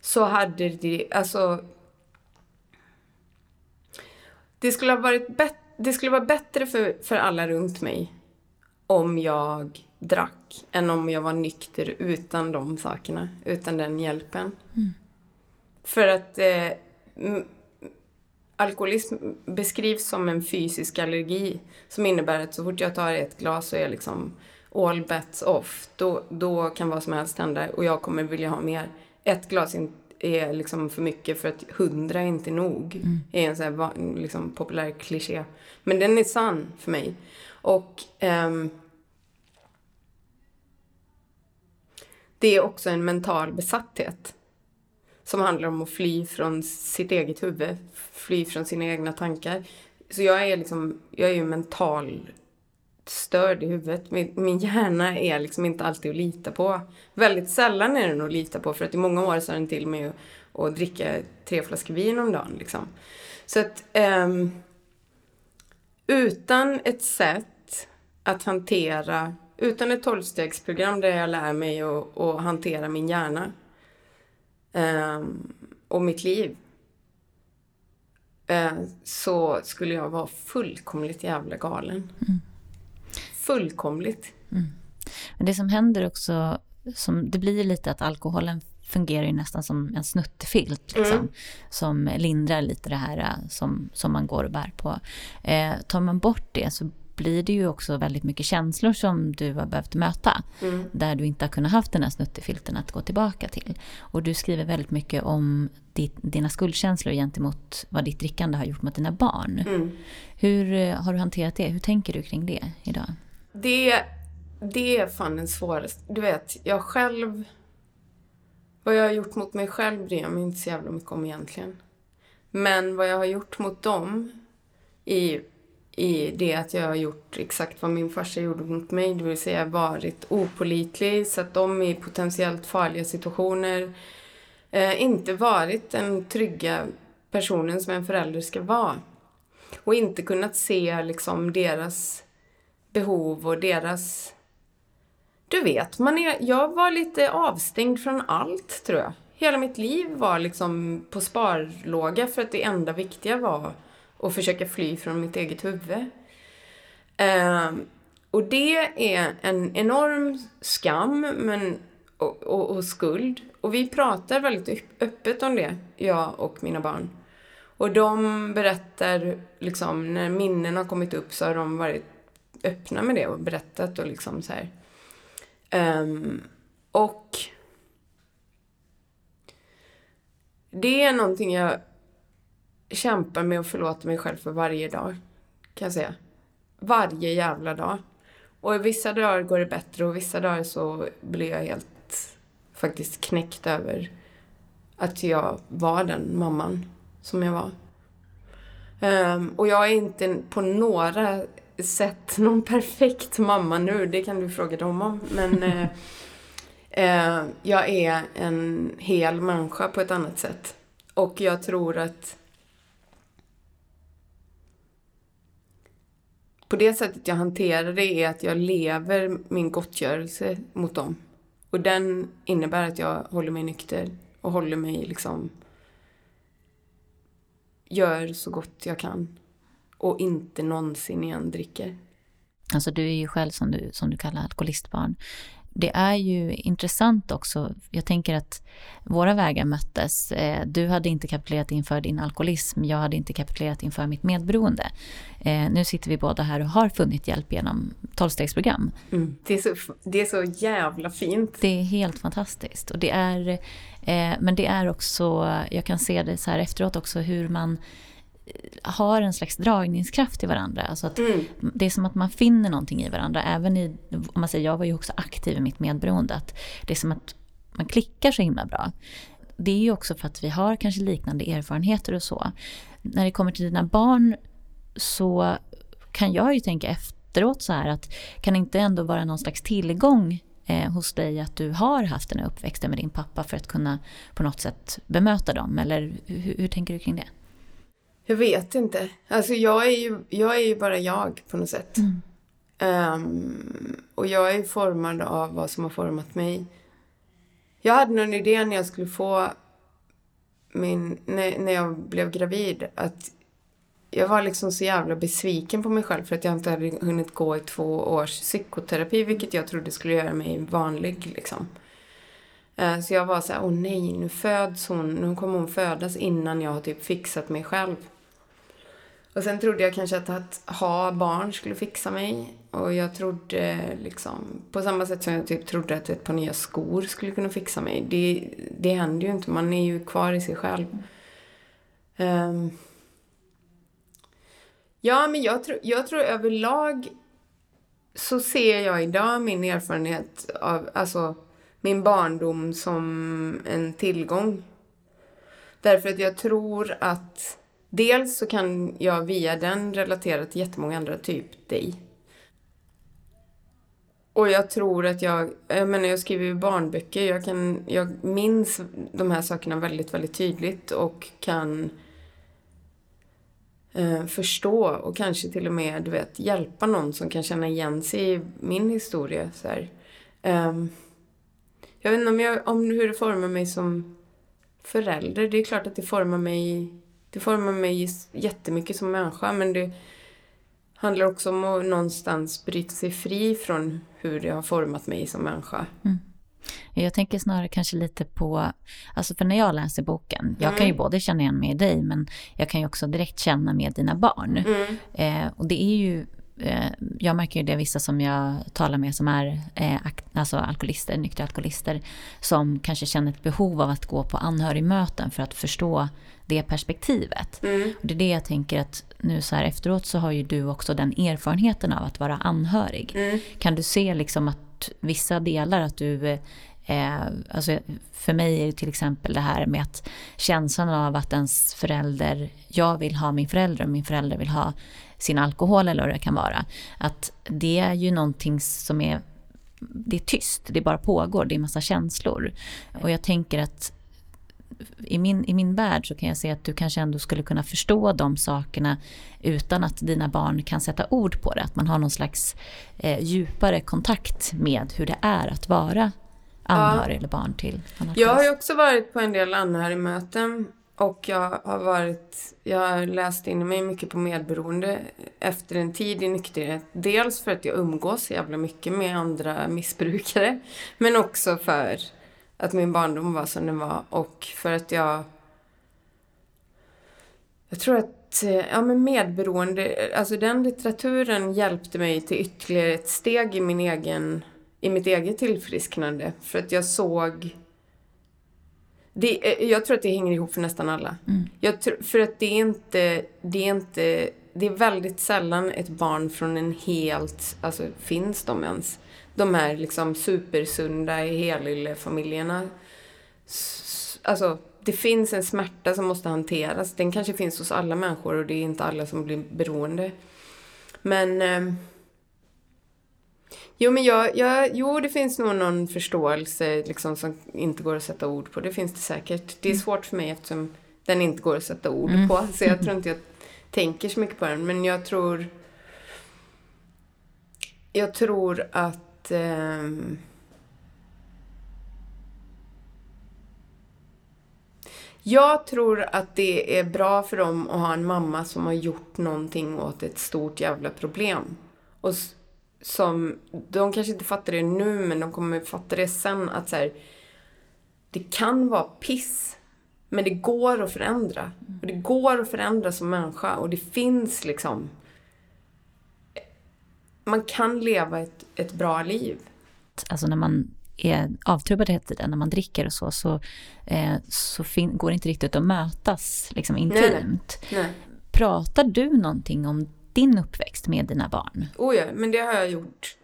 så hade det, alltså det skulle ha varit det skulle vara bättre för, för alla runt mig om jag drack än om jag var nykter utan de sakerna, utan den hjälpen. Mm. För att eh, alkoholism beskrivs som en fysisk allergi som innebär att så fort jag tar ett glas så är liksom all bets off. Då, då kan vad som helst hända och jag kommer vilja ha mer. Ett glas är liksom för mycket för att hundra är inte nog. Mm. är en sån här liksom, populär kliché. Men den är sann för mig. Och um, det är också en mental besatthet som handlar om att fly från sitt eget huvud, fly från sina egna tankar. Så jag är liksom, jag är ju mental störd i huvudet. Min, min hjärna är liksom inte alltid att lita på. Väldigt sällan är den att lita på för att i många år sa den till mig att, att dricka tre flaskor vin om dagen. Liksom. Så att um, utan ett sätt att hantera, utan ett tolvstegsprogram där jag lär mig att, att hantera min hjärna um, och mitt liv uh, så skulle jag vara fullkomligt jävla galen. Mm. Fullkomligt. Mm. Men det som händer också, som, det blir lite att alkoholen fungerar ju nästan som en snuttefilt. Liksom, mm. Som lindrar lite det här äh, som, som man går och bär på. Eh, tar man bort det så blir det ju också väldigt mycket känslor som du har behövt möta. Mm. Där du inte har kunnat haft den här snuttefilten att gå tillbaka till. Och du skriver väldigt mycket om ditt, dina skuldkänslor gentemot vad ditt drickande har gjort mot dina barn. Mm. Hur eh, har du hanterat det? Hur tänker du kring det idag? Det, det är fan den svåraste. Du vet, jag själv... Vad jag har gjort mot mig själv bryr jag mig inte så jävla mycket om egentligen. Men vad jag har gjort mot dem i, i det att jag har gjort exakt vad min farsa gjorde mot mig, det vill säga varit opolitlig, satt dem i potentiellt farliga situationer, eh, inte varit den trygga personen som en förälder ska vara. Och inte kunnat se liksom deras behov och deras... Du vet, man är, jag var lite avstängd från allt tror jag. Hela mitt liv var liksom på sparlåga för att det enda viktiga var och försöka fly från mitt eget huvud. Um, och det är en enorm skam men, och, och, och, skuld. Och vi pratar väldigt öppet om det, jag och mina barn. Och de berättar, liksom, när minnen har kommit upp så har de varit öppna med det och berättat och liksom så här. Um, och det är någonting jag kämpar med att förlåta mig själv för varje dag. Kan jag säga. Varje jävla dag. Och vissa dagar går det bättre och vissa dagar så blir jag helt faktiskt knäckt över att jag var den mamman som jag var. Um, och jag är inte på några sett någon perfekt mamma nu, det kan du fråga dem om. Men eh, eh, jag är en hel människa på ett annat sätt. Och jag tror att på det sättet jag hanterar det är att jag lever min gottgörelse mot dem. Och den innebär att jag håller mig nykter och håller mig liksom gör så gott jag kan och inte någonsin igen dricker. Alltså du är ju själv som du, som du kallar alkoholistbarn. Det är ju intressant också. Jag tänker att våra vägar möttes. Eh, du hade inte kapitulerat inför din alkoholism. Jag hade inte kapitulerat inför mitt medberoende. Eh, nu sitter vi båda här och har funnit hjälp genom tolvstegsprogram. Mm. Det, är så, det är så jävla fint. Det är helt fantastiskt. Och det är, eh, men det är också, jag kan se det så här efteråt också, hur man har en slags dragningskraft till varandra. Alltså att mm. Det är som att man finner någonting i varandra. Även i, om man säger, jag var ju också aktiv i mitt medberoende. Att det är som att man klickar så himla bra. Det är ju också för att vi har kanske liknande erfarenheter och så. När det kommer till dina barn så kan jag ju tänka efteråt så här att kan det inte ändå vara någon slags tillgång eh, hos dig att du har haft den här uppväxten med din pappa för att kunna på något sätt bemöta dem? Eller hur, hur tänker du kring det? Jag vet inte. Alltså jag är ju, jag är ju bara jag på något sätt. Mm. Um, och jag är formad av vad som har format mig. Jag hade någon idé när jag skulle få min, när, när jag blev gravid, att jag var liksom så jävla besviken på mig själv för att jag inte hade hunnit gå i två års psykoterapi, vilket jag trodde skulle göra mig vanlig liksom. Uh, så jag var så här, åh nej, nu föds hon, nu kommer hon födas innan jag har typ fixat mig själv. Och sen trodde jag kanske att att ha barn skulle fixa mig. Och jag trodde liksom, på samma sätt som jag typ trodde att ett par nya skor skulle kunna fixa mig. Det, det händer ju inte, man är ju kvar i sig själv. Um, ja, men jag, tro, jag tror överlag så ser jag idag min erfarenhet av, alltså min barndom som en tillgång. Därför att jag tror att Dels så kan jag via den relatera till jättemånga andra, typ dig. Och jag tror att jag, jag menar jag skriver ju barnböcker, jag, kan, jag minns de här sakerna väldigt, väldigt tydligt och kan eh, förstå och kanske till och med, du vet, hjälpa någon som kan känna igen sig i min historia. Så eh, jag vet inte om, jag, om hur det formar mig som förälder. Det är klart att det formar mig det formar mig jättemycket som människa men det handlar också om att någonstans bryta sig fri från hur det har format mig som människa. Mm. Jag tänker snarare kanske lite på, alltså för när jag läser boken, jag mm. kan ju både känna igen mig i dig men jag kan ju också direkt känna med dina barn. Mm. Eh, och det är ju Eh, jag märker ju det, vissa som jag talar med som är eh, alltså alkoholister, nyktra alkoholister, som kanske känner ett behov av att gå på anhörigmöten för att förstå det perspektivet. Mm. Och det är det jag tänker att nu så här efteråt så har ju du också den erfarenheten av att vara anhörig. Mm. Kan du se liksom att vissa delar att du Eh, alltså för mig är det till exempel det här med att känslan av att ens förälder, jag vill ha min förälder och min förälder vill ha sin alkohol eller vad det kan vara. Att det är ju någonting som är, det är tyst, det bara pågår, det är massa känslor. Och jag tänker att i min, i min värld så kan jag se att du kanske ändå skulle kunna förstå de sakerna utan att dina barn kan sätta ord på det. Att man har någon slags eh, djupare kontakt med hur det är att vara anhörig ja. eller barn till Jag har ju också varit på en del anhörigmöten och jag har varit, jag har läst in mig mycket på medberoende efter en tid i nykterhet. Dels för att jag umgås så jävla mycket med andra missbrukare. Men också för att min barndom var som den var och för att jag... Jag tror att ja, men medberoende, alltså den litteraturen hjälpte mig till ytterligare ett steg i min egen, i mitt eget tillfrisknande. För att jag såg det, eh, jag tror att det hänger ihop för nästan alla. Mm. Jag tror, för att det är inte, det är inte, det är väldigt sällan ett barn från en helt, alltså finns de ens? De här liksom supersunda helylle-familjerna. Alltså, det finns en smärta som måste hanteras. Den kanske finns hos alla människor och det är inte alla som blir beroende. Men... Eh, jo, men jag, jag, jo, det finns nog någon förståelse liksom, som inte går att sätta ord på. Det finns det säkert. Det är svårt för mig eftersom den inte går att sätta ord mm. på. Så jag tror inte jag tänker så mycket på den. Men jag tror... Jag tror att... Eh, Jag tror att det är bra för dem att ha en mamma som har gjort någonting åt ett stort jävla problem. Och som, de kanske inte fattar det nu, men de kommer fatta det sen att så här, det kan vara piss, men det går att förändra. Och det går att förändra som människa och det finns liksom... Man kan leva ett, ett bra liv. Alltså när man är avtrubbad hela tiden, när man dricker och så, så, eh, så går det inte riktigt att mötas liksom, intimt. Nej, nej. Pratar du någonting om din uppväxt med dina barn? Oh ja, men det har jag gjort.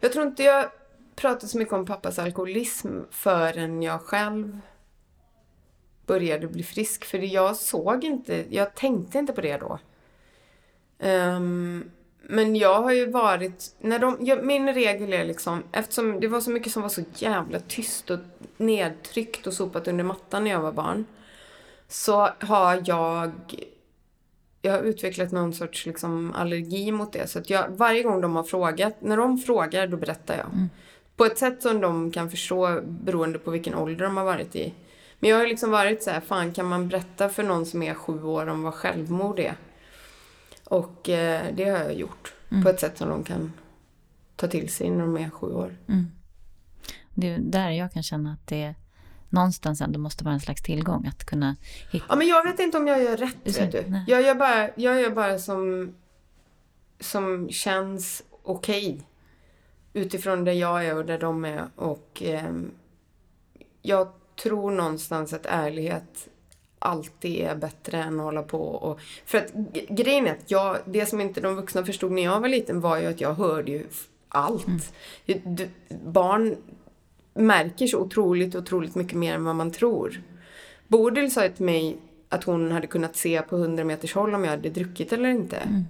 Jag tror inte jag pratade så mycket om pappas alkoholism förrän jag själv började bli frisk. För jag såg inte, jag tänkte inte på det då. Um, men jag har ju varit, när de, jag, min regel är liksom, eftersom det var så mycket som var så jävla tyst och nedtryckt och sopat under mattan när jag var barn. Så har jag, jag har utvecklat någon sorts liksom allergi mot det. Så att jag, varje gång de har frågat, när de frågar då berättar jag. Mm. På ett sätt som de kan förstå beroende på vilken ålder de har varit i. Men jag har liksom varit så här, fan kan man berätta för någon som är sju år om vad självmord är? Och eh, det har jag gjort mm. på ett sätt som de kan ta till sig när de är sju år. Mm. Det är där jag kan känna att det någonstans ändå måste vara en slags tillgång att kunna hitta. Ja, men jag vet inte om jag gör rätt, vet du. Jag gör bara, jag gör bara som, som känns okej. Okay, utifrån där jag är och där de är. Och eh, jag tror någonstans att ärlighet alltid är bättre än att hålla på och... För att grejen är att jag, det som inte de vuxna förstod när jag var liten var ju att jag hörde ju allt. Mm. Barn märker så otroligt, otroligt mycket mer än vad man tror. Bodil sa till mig att hon hade kunnat se på 100 meters håll om jag hade druckit eller inte. Mm.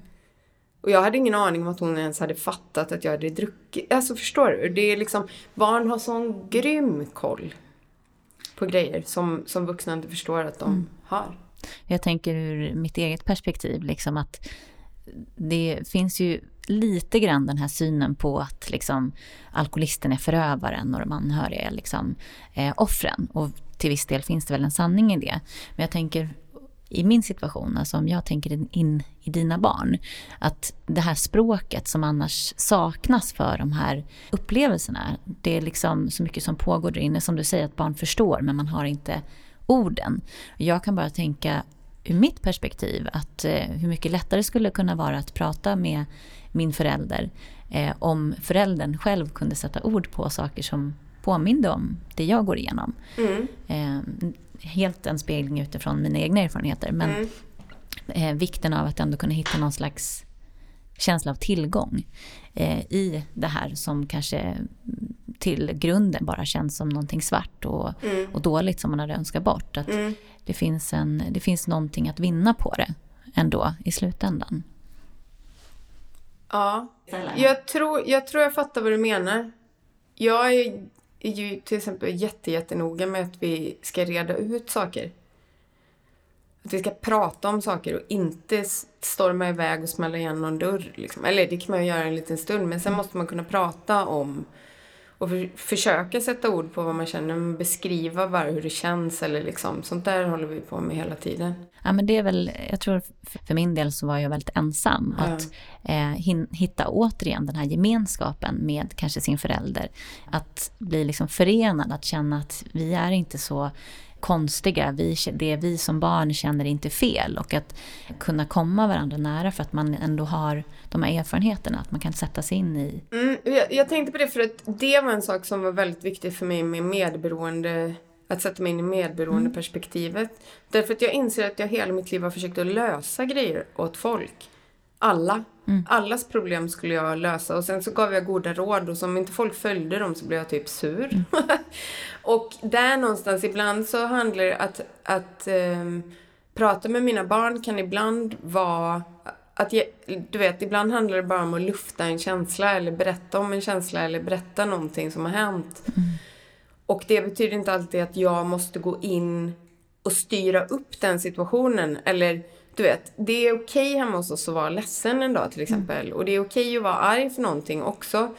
Och jag hade ingen aning om att hon ens hade fattat att jag hade druckit. Alltså förstår du? Det är liksom, barn har sån grym koll på grejer som, som vuxna inte förstår att de mm. har. Jag tänker ur mitt eget perspektiv, liksom att det finns ju lite grann den här synen på att liksom, alkoholisten är förövaren och de anhöriga är liksom, eh, offren. Och till viss del finns det väl en sanning i det. Men jag tänker i min situation, alltså om jag tänker in i dina barn, att det här språket som annars saknas för de här upplevelserna, det är liksom så mycket som pågår där inne, som du säger att barn förstår, men man har inte orden. Jag kan bara tänka ur mitt perspektiv att eh, hur mycket lättare skulle det kunna vara att prata med min förälder eh, om föräldern själv kunde sätta ord på saker som påminde om det jag går igenom. Mm. Eh, helt en spegling utifrån mina egna erfarenheter. Men mm. eh, vikten av att ändå kunna hitta någon slags känsla av tillgång eh, i det här som kanske till grunden bara känns som någonting svart och, mm. och dåligt som man hade önskat bort. Att mm. det, finns en, det finns någonting att vinna på det ändå i slutändan. Ja, jag tror, jag tror jag fattar vad du menar. Jag är är ju till exempel jättejättenoga med att vi ska reda ut saker. Att vi ska prata om saker och inte storma iväg och smälla igen någon dörr. Liksom. Eller det kan man ju göra en liten stund, men sen måste man kunna prata om och för, försöka sätta ord på vad man känner, beskriva bara hur det känns eller liksom, sånt där håller vi på med hela tiden. Ja men det är väl, jag tror för min del så var jag väldigt ensam. Ja. Att eh, hitta återigen den här gemenskapen med kanske sin förälder. Att bli liksom förenad, att känna att vi är inte så konstiga, vi, det vi som barn känner inte fel och att kunna komma varandra nära för att man ändå har de här erfarenheterna, att man kan sätta sig in i. Mm, jag, jag tänkte på det för att det var en sak som var väldigt viktig för mig med medberoende att sätta mig in i medberoendeperspektivet. Mm. Därför att jag inser att jag hela mitt liv har försökt att lösa grejer åt folk. Alla. Mm. Allas problem skulle jag lösa och sen så gav jag goda råd och om inte folk följde dem så blev jag typ sur. Mm. och där någonstans ibland så handlar det att, att um, prata med mina barn kan ibland vara att jag, du vet, ibland handlar det bara om att lufta en känsla eller berätta om en känsla eller berätta någonting som har hänt. Mm. Och det betyder inte alltid att jag måste gå in och styra upp den situationen. Eller du vet, det är okej hemma hos oss att vara ledsen en dag till exempel. Och det är okej att vara arg för någonting också.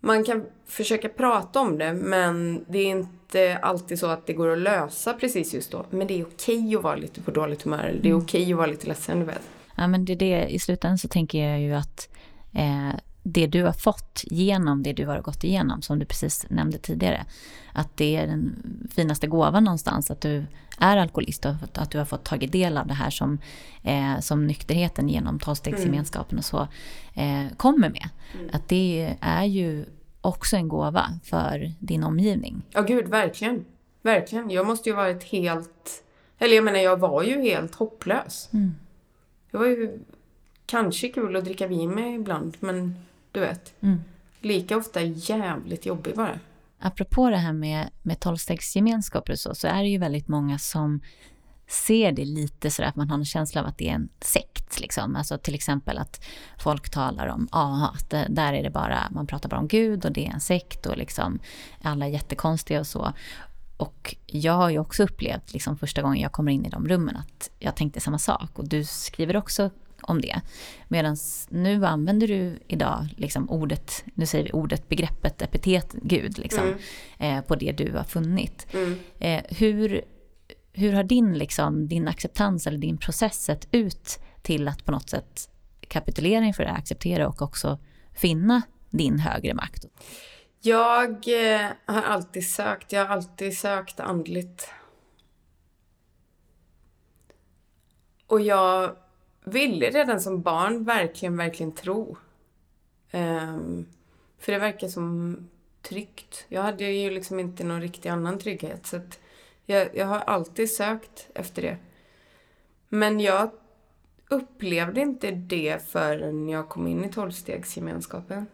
Man kan försöka prata om det men det är inte alltid så att det går att lösa precis just då. Men det är okej att vara lite på dåligt humör. Det är okej att vara lite ledsen, du vet. Ja, men det är det, i slutändan så tänker jag ju att eh, det du har fått genom det du har gått igenom, som du precis nämnde tidigare, att det är den finaste gåvan någonstans, att du är alkoholist och att du har fått tagit del av det här som, eh, som nykterheten genom tolvstegsgemenskapen och så eh, kommer med. Mm. Att det är ju också en gåva för din omgivning. Ja, gud, verkligen. Verkligen. Jag måste ju varit helt... Eller jag menar, jag var ju helt hopplös. Mm. Det var ju kanske kul att dricka vin med ibland, men du vet. Mm. Lika ofta jävligt jobbig bara. Apropå det här med, med tolvstegsgemenskaper och så, så är det ju väldigt många som ser det lite sådär att man har en känsla av att det är en sekt. Liksom. Alltså till exempel att folk talar om aha, att det, där är det bara, man pratar bara om Gud och det är en sekt och liksom alla är jättekonstiga och så. Och jag har ju också upplevt liksom första gången jag kommer in i de rummen att jag tänkte samma sak och du skriver också om det. Medan nu använder du idag liksom ordet, nu säger vi ordet, begreppet, epitet, Gud, liksom, Mm. eh, på det du har funnit. Mm. Eh, hur, hur har din, liksom, din acceptans eller din process sett ut till att på något sätt kapitulera inför det, acceptera och också finna din högre makt? Jag eh, har alltid sökt, jag har alltid sökt andligt. Och jag ville redan som barn verkligen, verkligen tro. Um, för det verkar som tryggt. Jag hade ju liksom inte någon riktig annan trygghet. Så att jag, jag har alltid sökt efter det. Men jag upplevde inte det förrän jag kom in i tolvstegsgemenskapen.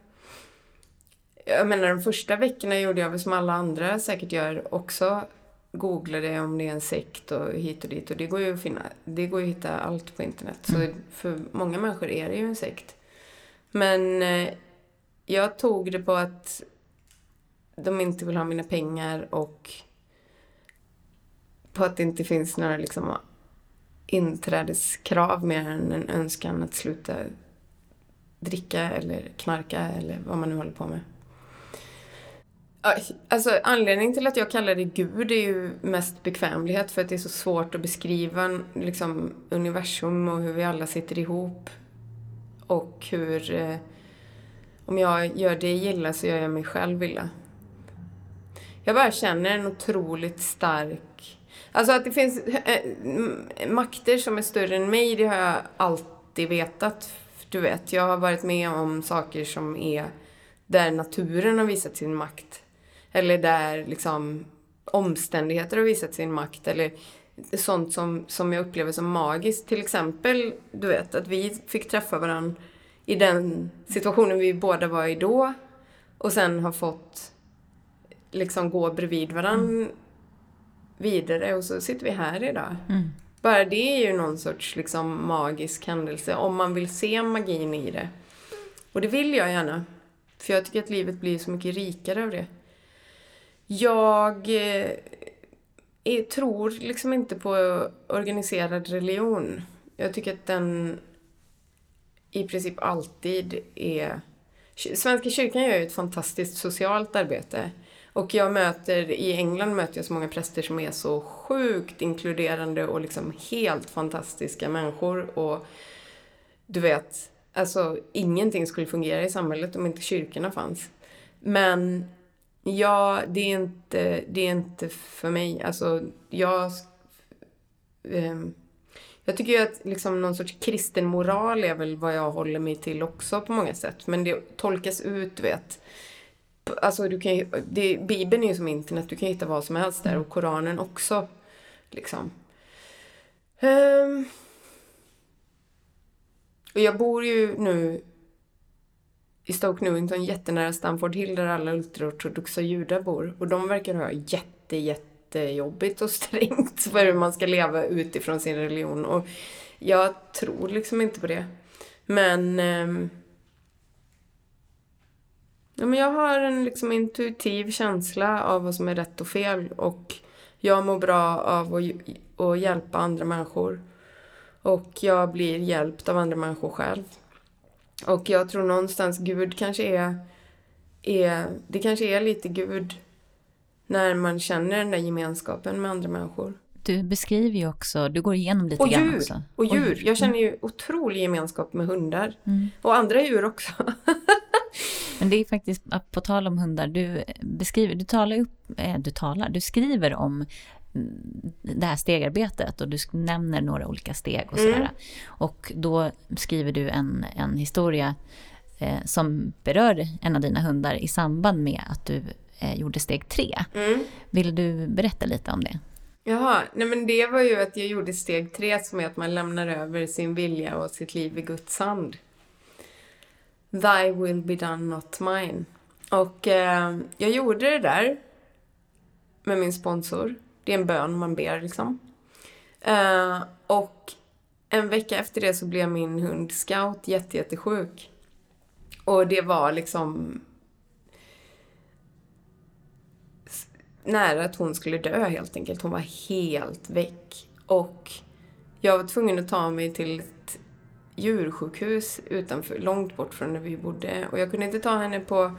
Jag menar de första veckorna gjorde jag väl som alla andra säkert gör också. Googlade om det är en sekt och hit och dit. Och det går ju att finna. Det går ju att hitta allt på internet. Så för många människor är det ju en sekt. Men eh, jag tog det på att de inte vill ha mina pengar och på att det inte finns några liksom inträdeskrav mer än en önskan att sluta dricka eller knarka eller vad man nu håller på med. Alltså anledningen till att jag kallar det Gud är ju mest bekvämlighet för att det är så svårt att beskriva liksom, universum och hur vi alla sitter ihop. Och hur... Eh, om jag gör det illa så gör jag mig själv illa. Jag bara känner en otroligt stark... Alltså att det finns eh, eh, makter som är större än mig, det har jag alltid vetat. Du vet, jag har varit med om saker som är där naturen har visat sin makt. Eller där liksom omständigheter har visat sin makt. Eller sånt som, som jag upplever som magiskt. Till exempel, du vet, att vi fick träffa varandra i den situationen vi båda var i då. Och sen har fått liksom gå bredvid varandra vidare och så sitter vi här idag. Mm. Bara det är ju någon sorts liksom magisk händelse om man vill se magin i det. Och det vill jag gärna. För jag tycker att livet blir så mycket rikare av det. Jag eh, är, tror liksom inte på organiserad religion. Jag tycker att den i princip alltid är... Svenska kyrkan gör ju ett fantastiskt socialt arbete. Och jag möter, i England möter jag så många präster som är så sjukt inkluderande och liksom helt fantastiska människor. Och du vet, alltså ingenting skulle fungera i samhället om inte kyrkorna fanns. Men ja, det är inte, det är inte för mig. Alltså, jag... ehm, jag tycker ju att liksom någon sorts kristen moral är väl vad jag håller mig till också på många sätt. Men det tolkas ut, du vet. Alltså, du kan ju, det, Bibeln är ju som internet, du kan hitta vad som helst där. Och Koranen också. Liksom. Ehm. och jag bor ju nu i Stoke Newington jättenära Stamford Hill där alla ultraortodoxa judar bor. Och de verkar ha jätte, jättejobbigt och strängt för hur man ska leva utifrån sin religion. Och jag tror liksom inte på det. Men... Eh, ja, men jag har en liksom intuitiv känsla av vad som är rätt och fel. Och jag mår bra av att, att hjälpa andra människor. Och jag blir hjälpt av andra människor själv. Och jag tror någonstans Gud kanske är, är... Det kanske är lite Gud när man känner den där gemenskapen med andra människor. Du beskriver ju också, du går igenom lite Och grann djur. också. Och djur. Jag känner ju otrolig gemenskap med hundar. Mm. Och andra djur också. Men det är faktiskt, på tal om hundar, du beskriver, du talar upp, eh, du talar, du skriver om det här stegarbetet och du nämner några olika steg och sådär. Och då skriver du en, en historia eh, som berör en av dina hundar i samband med att du eh, gjorde steg tre. Mm. Vill du berätta lite om det? Jaha, nej men det var ju att jag gjorde steg tre som är att man lämnar över sin vilja och sitt liv i Guds hand. Thy will be done, not mine. Och eh, jag gjorde det där med min sponsor. Det är en bön man ber liksom. Uh, och en vecka efter det så blev min hund Scout jättejättesjuk. Och det var liksom nära att hon skulle dö helt enkelt. Hon var helt väck. Och jag var tvungen att ta mig till ett djursjukhus utanför, långt bort från där vi bodde. Och jag kunde inte ta henne på,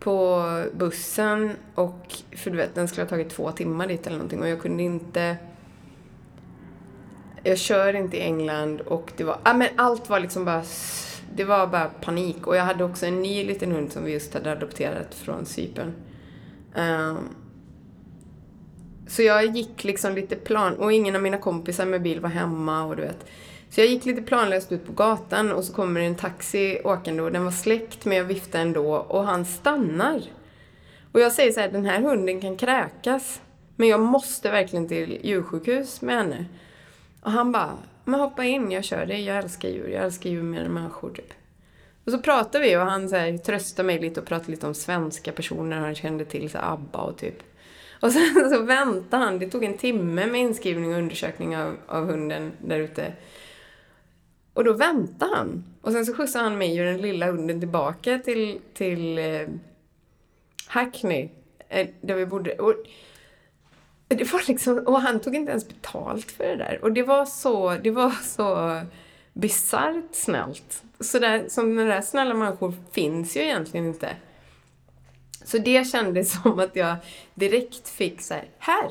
på bussen. Och, för du vet, den skulle ha tagit två timmar dit eller någonting. Och jag kunde inte... Jag kör inte i England och det var... Ja, men allt var liksom bara... Det var bara panik. Och jag hade också en ny liten hund som vi just hade adopterat från Cypern. Um, så jag gick liksom lite plan... Och ingen av mina kompisar med bil var hemma och du vet. Så jag gick lite planlöst ut på gatan och så kommer en taxi åkande och den var släckt men jag viftade ändå och han stannar. Och jag säger så här, den här hunden kan kräkas. Men jag måste verkligen till djursjukhus med henne. Och han bara, men hoppa in, jag kör dig, jag älskar djur, jag älskar djur mer än människor typ. Och så pratade vi och han så här, tröstade mig lite och pratade lite om svenska personer han kände till, så här, ABBA och typ. Och sen så väntade han, det tog en timme med inskrivning och undersökning av, av hunden där ute. Och då väntade han. Och sen så skjutsade han mig och den lilla hunden tillbaka till, till eh, Hackney, eh, där vi bodde. Och det var liksom, och han tog inte ens betalt för det där. Och det var så, det var så bisarrt snällt. Så där, som den där snälla människor finns ju egentligen inte. Så det kändes som att jag direkt fick så här, här!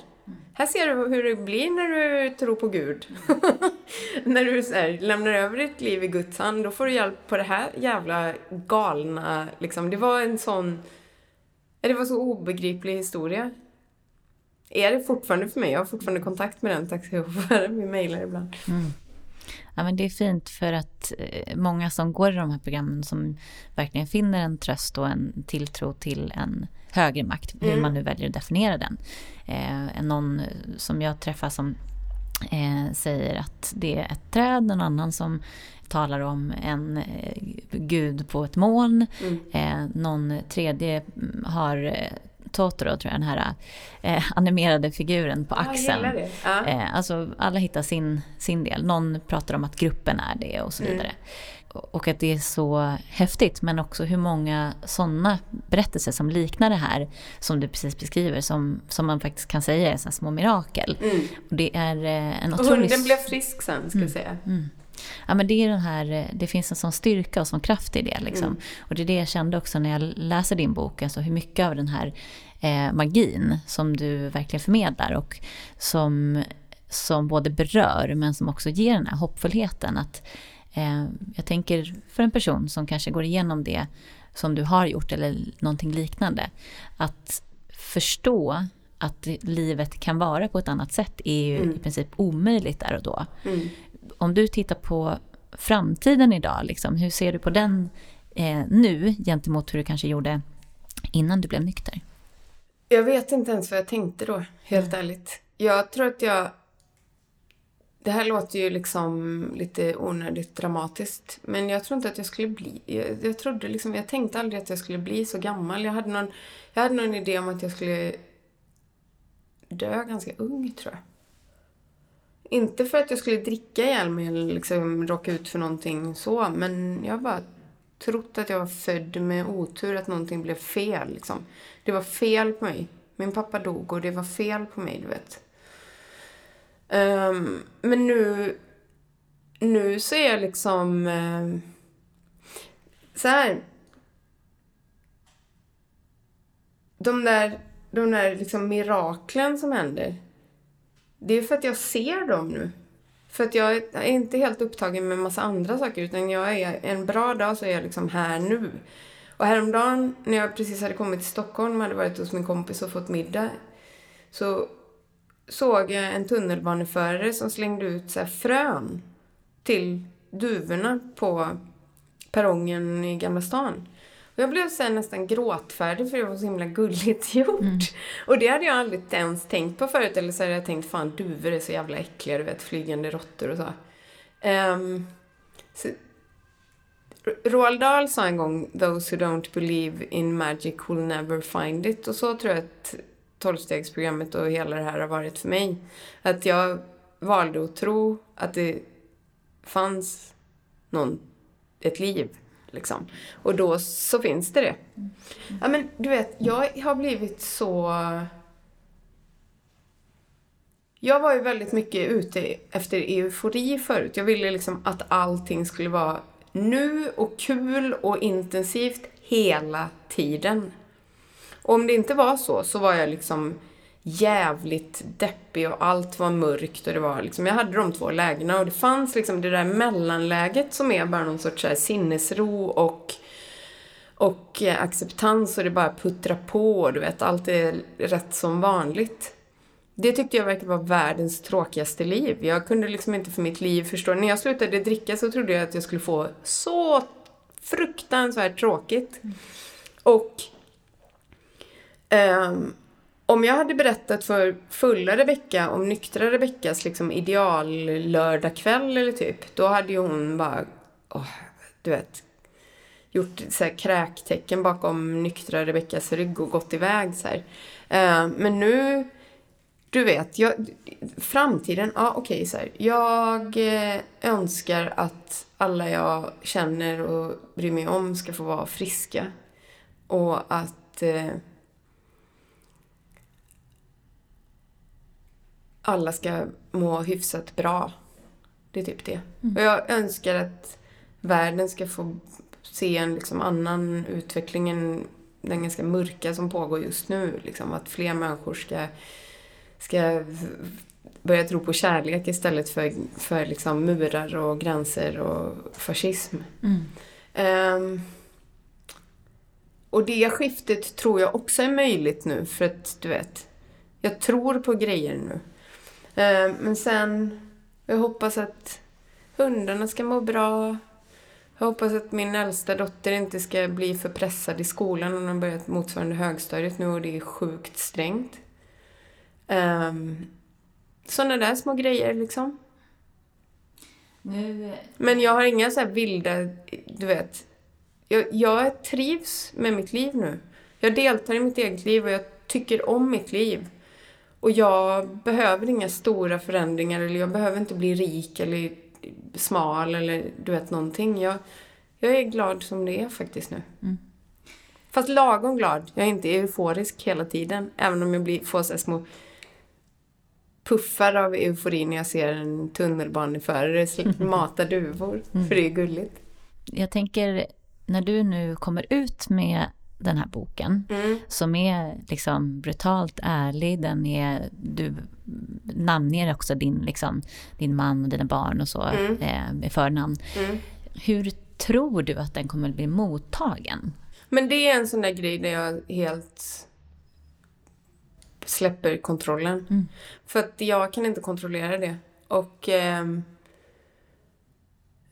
Här ser du hur det blir när du tror på Gud. när du så här, lämnar över ditt liv i Guds hand, då får du hjälp på det här jävla galna, liksom. Det var en sån... Det var så obegriplig historia. Är det fortfarande för mig? Jag har fortfarande kontakt med den taxichauffören. Vi mejlar ibland. Mm. Ja, men det är fint för att eh, många som går i de här programmen som verkligen finner en tröst och en tilltro till en högre makt, hur Mm. man nu väljer att definiera den. Eh, någon som jag träffar som eh, säger att det är ett träd, en annan som talar om en eh, gud på ett moln. Mm. Eh, någon tredje har eh, Totoro, tror jag, den här eh, animerade figuren på axeln. gillar det. Eh, alltså alla hittar sin, sin del. Någon pratar om att gruppen är det och så Mm. vidare. Och och att det är så häftigt, men också hur många sådana berättelser som liknar det här, som du precis beskriver, som, som man faktiskt kan säga är så små mirakel. Mm. Och det är eh, en Och otrolig... hunden blev frisk sen, ska jag säga. Mm. Ja, men det, är den här, eh, det finns en sån styrka och sån kraft i det. Liksom. Mm. Och det är det jag kände också när jag läser din bok, alltså hur mycket av den här eh, magin som du verkligen förmedlar och som, som både berör men som också ger den här hoppfullheten. Att, eh, jag tänker för en person som kanske går igenom det som du har gjort eller någonting liknande, att förstå att livet kan vara på ett annat sätt är ju Mm. i princip omöjligt där och då Mm. Om du tittar på framtiden idag, liksom, hur ser du på den eh, nu gentemot hur du kanske gjorde innan du blev nykter? Jag vet inte ens vad jag tänkte då, helt ärligt. Jag tror att jag... Det här låter ju liksom lite onödigt dramatiskt, men jag tror inte att jag skulle bli... Jag, jag trodde liksom, jag tänkte aldrig att jag skulle bli så gammal. Jag hade någon, jag hade någon idé om att jag skulle dö ganska ung, tror jag. Inte för att jag skulle dricka ihjäl mig eller liksom råka ut för någonting så, men jag har bara trott att jag var född med otur, att någonting blev fel. Liksom. Det var fel på mig. Min pappa dog och det var fel på mig, du vet. Um, men nu, nu så är jag liksom... Um, så här. De där, de där liksom miraklen som händer. Det är för att jag ser dem nu. För att jag är inte helt upptagen med massa andra saker utan jag är en bra dag så är jag liksom här nu. Och häromdagen när jag precis hade kommit till Stockholm och hade varit hos min kompis och fått middag så såg jag en tunnelbaneförare som slängde ut så frön till duvorna på perrongen i Gamla stan. Jag blev så nästan gråtfärdig för det var så himla gulligt gjort. Mm. Och det hade jag aldrig ens tänkt på förut. Eller så hade jag tänkt, fan duvor är så jävla äckliga, du vet, flygande råttor och så. Um, så Roald Dahl sa en gång “Those who don't believe in magic will never find it” och så tror jag att tolvstegsprogrammet och hela det här har varit för mig. Att jag valde att tro att det fanns någon, ett liv. Liksom. Och då så finns det det. Ja men du vet, jag har blivit så... Jag var ju väldigt mycket ute efter eufori förut. Jag ville liksom att allting skulle vara nu och kul och intensivt hela tiden. Och om det inte var så, så var jag liksom jävligt deppig och allt var mörkt och det var liksom, jag hade de två lägena och det fanns liksom det där mellanläget som är bara någon sorts här sinnesro och och acceptans och det bara puttrar på och du vet, allt är rätt som vanligt. Det tyckte jag verkade vara världens tråkigaste liv. Jag kunde liksom inte för mitt liv förstå. När jag slutade dricka så trodde jag att jag skulle få så fruktansvärt tråkigt. Och um, om jag hade berättat för fulla Rebecka om nyktra Rebeckas liksom ideal lördagkväll eller typ, då hade ju hon bara, oh, du vet, gjort så här kräktecken bakom nyktra Rebeckas rygg och gått iväg så här. Uh, men nu, du vet, jag, framtiden, ja okej okay, så här. Jag eh, önskar att alla jag känner och bryr mig om ska få vara friska. Och att eh, alla ska må hyfsat bra. Det är typ det. Mm. Och jag önskar att världen ska få se en liksom annan utveckling än den ganska mörka som pågår just nu. Liksom, att fler människor ska, ska börja tro på kärlek istället för, för liksom murar och gränser och fascism. Mm. Um, och det skiftet tror jag också är möjligt nu för att du vet, jag tror på grejer nu. Eh, men sen, jag hoppas att hundarna ska må bra. Jag hoppas att min äldsta dotter inte ska bli för pressad i skolan. Hon har börjat motsvarande högstadiet nu och det är sjukt strängt. Um, sådana där små grejer liksom. Nu... Men jag har inga så här vilda, du vet. Jag, jag trivs med mitt liv nu. Jag deltar i mitt eget liv och jag tycker om mitt liv. Och jag behöver inga stora förändringar eller jag behöver inte bli rik eller smal eller du vet någonting. Jag, jag är glad som det är faktiskt nu. Mm. Fast lagom glad. Jag är inte euforisk hela tiden. Även om jag blir, får så små puffar av eufori när jag ser en tunnelbaneförare mata duvor. Mm. För det är gulligt. Jag tänker, när du nu kommer ut med den här boken mm. som är liksom brutalt ärlig. Den är, du namnger också din, liksom, din man och dina barn och så mm. eh, med förnamn. Mm. Hur tror du att den kommer att bli mottagen? Men det är en sån där grej där jag helt släpper kontrollen. Mm. För att jag kan inte kontrollera det. Och eh, Eh,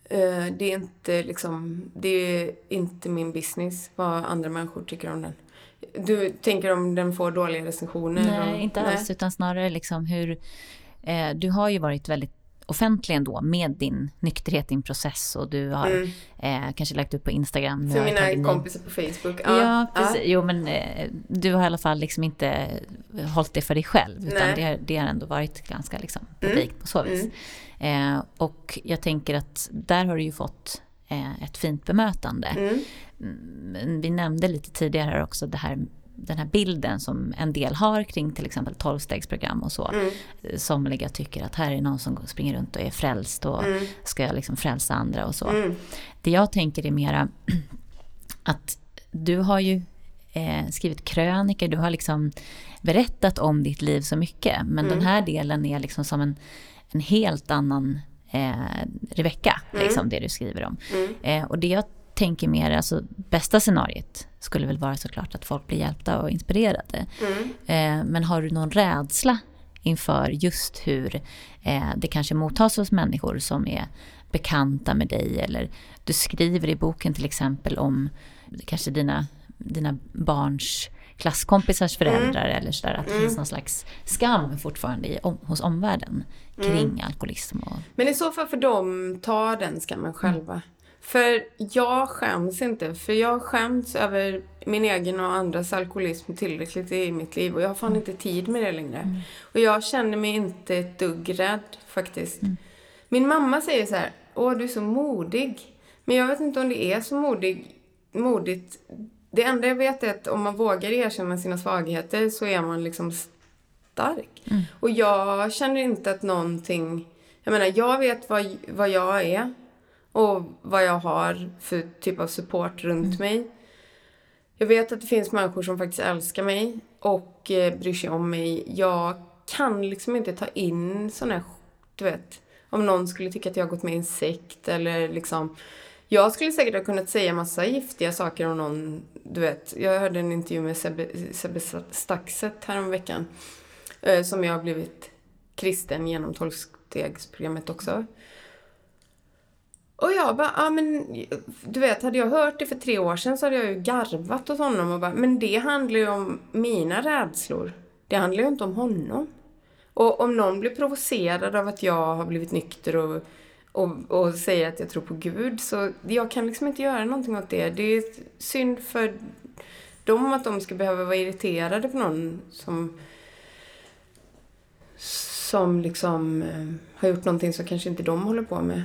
det är inte liksom, det är inte min business vad andra människor tycker om den. Du tänker om den får dåliga recensioner? Nej, och, inte alls, nej. utan snarare liksom hur... Eh, du har ju varit väldigt offentligen då med din nykterhet, din process och du har Mm. eh, kanske lagt upp på Instagram. För mina kompisar på Facebook. Ja, precis. Jo, men eh, du har i alla fall liksom inte hållit det för dig själv. Utan Nej. det, har- det har ändå varit ganska liksom, Mm. publikt på så vis. Mm. Eh, och jag tänker att där har du ju fått eh, ett fint bemötande. Mm. Mm, Vi nämnde lite tidigare här också det här, den här bilden som en del har kring till exempel tolvstegsprogram och så. Mm. Somliga tycker att här är någon som springer runt och är frälst och Mm. ska liksom frälsa andra och så. Mm. Det jag tänker är mera att du har ju eh, skrivit krönikor, du har liksom berättat om ditt liv så mycket. Men Mm. den här delen är liksom som en, en helt annan eh, Rebecka, liksom det du skriver om. Mm. Eh, och det jag tänker mer, alltså bästa scenariet skulle väl vara såklart att folk blir hjälpta och inspirerade. Mm. Eh, men har du någon rädsla inför just hur eh, det kanske mottas hos människor som är bekanta med dig eller du skriver i boken till exempel om kanske dina, dina barns klasskompisars föräldrar eller sådär att det finns någon slags skam fortfarande i, om, hos omvärlden kring alkoholism och Men i så fall får de ta den skammen själva. För jag skäms inte, för jag skäms över min egen och andras alkoholism tillräckligt i mitt liv och jag har fan inte tid med det längre. Och jag känner mig inte ett dugg rädd faktiskt. Min mamma säger så här, åh du är så modig. Men jag vet inte om det är så modig, modigt. Det enda jag vet är att om man vågar erkänna sina svagheter så är man liksom stark. Och jag känner inte att någonting... Jag menar, jag vet vad, vad jag är och vad jag har för typ av support runt mig. Jag vet att det finns människor som faktiskt älskar mig och eh, bryr sig om mig. Jag kan liksom inte ta in sån här, du vet, om någon skulle tycka att jag har gått med i en sekt eller liksom jag skulle säkert ha kunnat säga massa giftiga saker om någon, du vet. Jag hörde en intervju med Sebbe, Sebbe Staxet häromveckan. Eh, som jag har blivit kristen genom tolvstegsprogrammet också. Och jag bara, ja men du vet, hade jag hört det för tre år sedan så hade jag ju garvat åt honom och bara, men det handlar ju om mina rädslor. Det handlar ju inte om honom. Och om någon blir provocerad av att jag har blivit nykter och, och, och säger att jag tror på Gud så jag kan liksom inte göra någonting åt det. Det är synd för dem att de ska behöva vara irriterade på någon som som liksom eh, har gjort någonting som kanske inte de håller på med.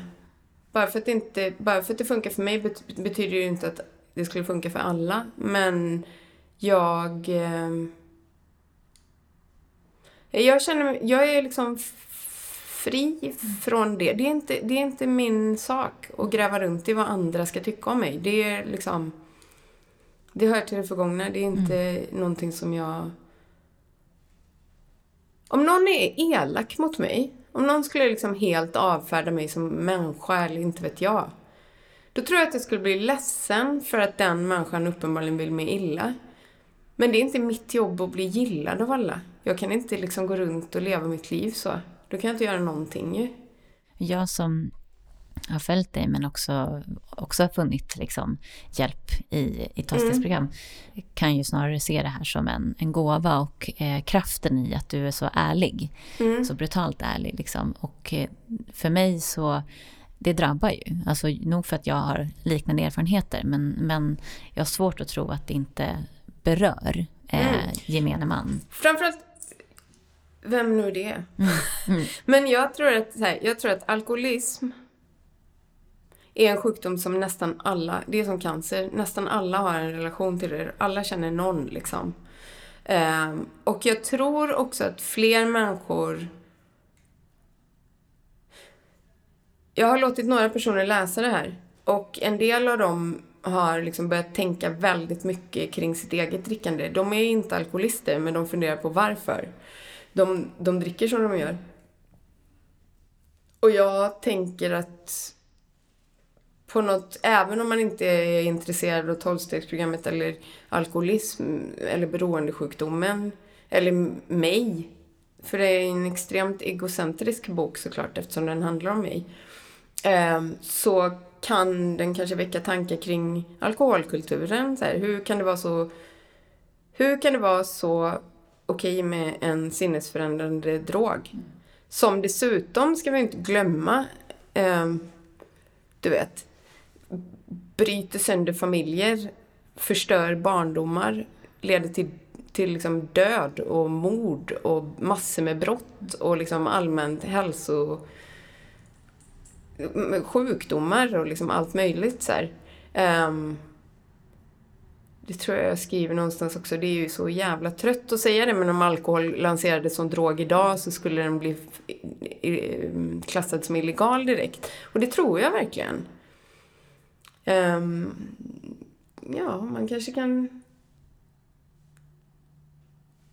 Bara för att det, inte, bara för att det funkar för mig bet, betyder det ju inte att det skulle funka för alla. Men jag... Eh, jag känner jag är liksom fri från det. Det är, inte, det är inte min sak att gräva runt i vad andra ska tycka om mig. Det är liksom... Det hör till det förgångna. Det är inte någonting som jag... Om någon är elak mot mig, om någon skulle liksom helt avfärda mig som människa eller inte vet jag. Då tror jag att jag skulle bli ledsen för att den människan uppenbarligen vill mig illa. Men det är inte mitt jobb att bli gillad av alla. Jag kan inte liksom gå runt och leva mitt liv så. Då kan jag inte göra någonting ju. Jag som har följt dig men också, också har funnit liksom hjälp i, i tolvstegsprogram kan ju snarare se det här som en, en gåva och eh, kraften i att du är så ärlig. Så brutalt ärlig liksom. Och eh, för mig så, det drabbar ju. Alltså nog för att jag har liknande erfarenheter men, men jag har svårt att tro att det inte berör eh, gemene man. Framförallt, vem nu det är. Men jag tror, att, här, jag tror att alkoholism är en sjukdom som nästan alla, det är som cancer, nästan alla har en relation till det. Alla känner någon liksom. Um, och jag tror också att fler människor Jag har låtit några personer läsa det här och en del av dem har liksom börjat tänka väldigt mycket kring sitt eget drickande. De är inte alkoholister men de funderar på varför. De, de dricker som de gör. Och jag tänker att på något, även om man inte är intresserad av tolvstegsprogrammet eller alkoholism eller beroendesjukdomen eller mig. För det är en extremt egocentrisk bok såklart eftersom den handlar om mig. Ehm, så kan den kanske väcka tankar kring alkoholkulturen. Så här, hur kan det vara så hur kan det vara så okej med en sinnesförändrande drog? Som dessutom, ska vi inte glömma, eh, du vet, bryter sönder familjer, förstör barndomar, leder till, till liksom död och mord och massor med brott och liksom allmänt hälso sjukdomar och liksom allt möjligt så um, det tror jag jag skriver någonstans också. Det är ju så jävla trött att säga det, men om alkohol lanserades som drog idag så skulle den bli klassad som illegal direkt. Och det tror jag verkligen. Um, ja, man kanske kan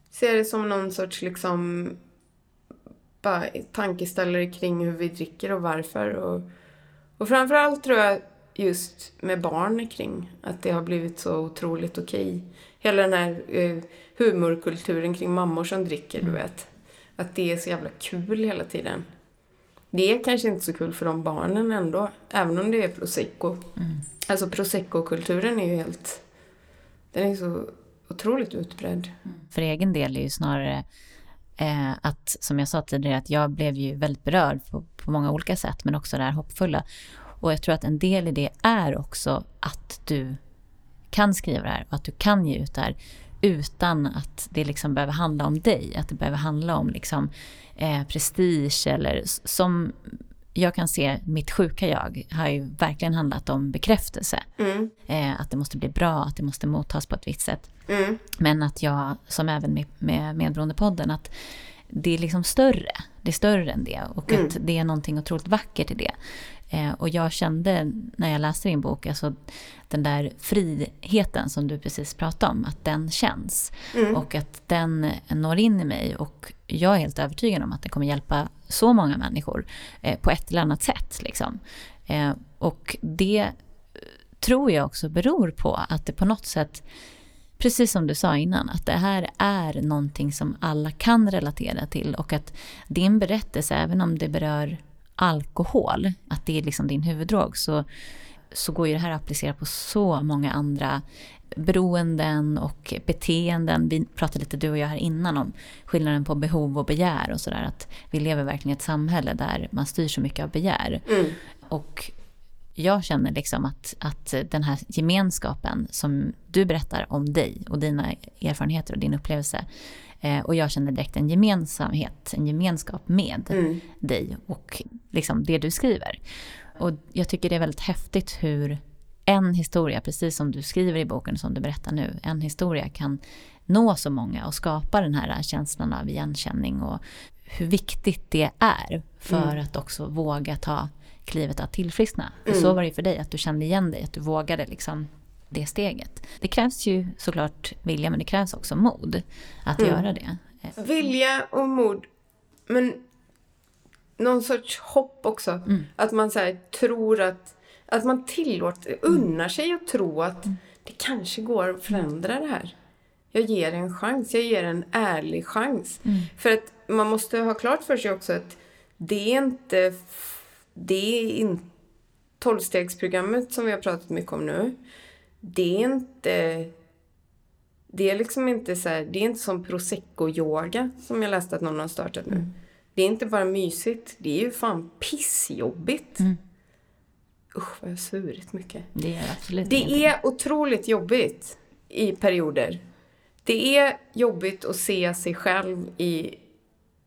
se det som någon sorts liksom bara tankeställare kring hur vi dricker och varför. Och, och framförallt tror jag just med barn kring att det har blivit så otroligt okej. Hela den här eh, humorkulturen kring mammor som dricker, mm. du vet. Att det är så jävla kul hela tiden. Det är kanske inte så kul för de barnen ändå, även om det är prosecco. Mm. Alltså prosecco-kulturen är ju helt... Den är så otroligt utbredd. Mm. För egen del är ju snarare eh, att, som jag sa tidigare, att jag blev ju väldigt berörd på, på många olika sätt, men också det här hoppfulla. Och jag tror att en del i det är också att du kan skriva det här och att du kan ge ut det här utan att det liksom behöver handla om dig, att det behöver handla om liksom, eh, prestige eller som jag kan se mitt sjuka jag har ju verkligen handlat om bekräftelse. Mm. Eh, att det måste bli bra, att det måste mottas på ett visst sätt. Mm. Men att jag, som även med, med Medberoendepodden, att det är liksom större. Det är större än det och mm. att det är någonting otroligt vackert i det. Eh, och jag kände när jag läste din bok, alltså den där friheten som du precis pratade om, att den känns. Mm. Och att den når in i mig. Och jag är helt övertygad om att det kommer hjälpa så många människor eh, på ett eller annat sätt. Liksom. Eh, och det tror jag också beror på att det på något sätt precis som du sa innan, att det här är någonting som alla kan relatera till och att din berättelse, även om det berör alkohol, att det är liksom din huvuddrog, så, så går ju det här att applicera på så många andra beroenden och beteenden. Vi pratade lite du och jag här innan om skillnaden på behov och begär och sådär. Att vi lever verkligen i ett samhälle där man styr så mycket av begär. Mm. Och jag känner liksom att, att den här gemenskapen som du berättar om dig och dina erfarenheter och din upplevelse Eh, och jag känner direkt en gemensamhet, en gemenskap med mm. dig och liksom det du skriver. Och jag tycker det är väldigt häftigt hur en historia, precis som du skriver i boken, som du berättar nu, en historia kan nå så många och skapa den här känslan av igenkänning och hur viktigt det är för mm. att också våga ta klivet att tillfriskna. För mm. så var det för dig, att du kände igen dig, att du vågade liksom det steget. Det krävs ju såklart vilja, men det krävs också mod att mm. göra det. Vilja och mod, men någon sorts hopp också. Mm. Att man så tror att, att man tillåter, unnar sig att tro att mm. det kanske går att förändra det här. Jag ger en chans, jag ger en ärlig chans. Mm. För att man måste ha klart för sig också att det är inte, det är inte tolvstegsprogrammet som vi har pratat mycket om nu det är inte... Det är liksom inte så här, det är inte som prosecco-yoga som jag läste att någon har startat nu. Mm. Det är inte bara mysigt, det är ju fan pissjobbigt. Mm. Usch vad jag svurit mycket. Det är absolut Det är otroligt jobbigt i perioder. Det är jobbigt att se sig själv i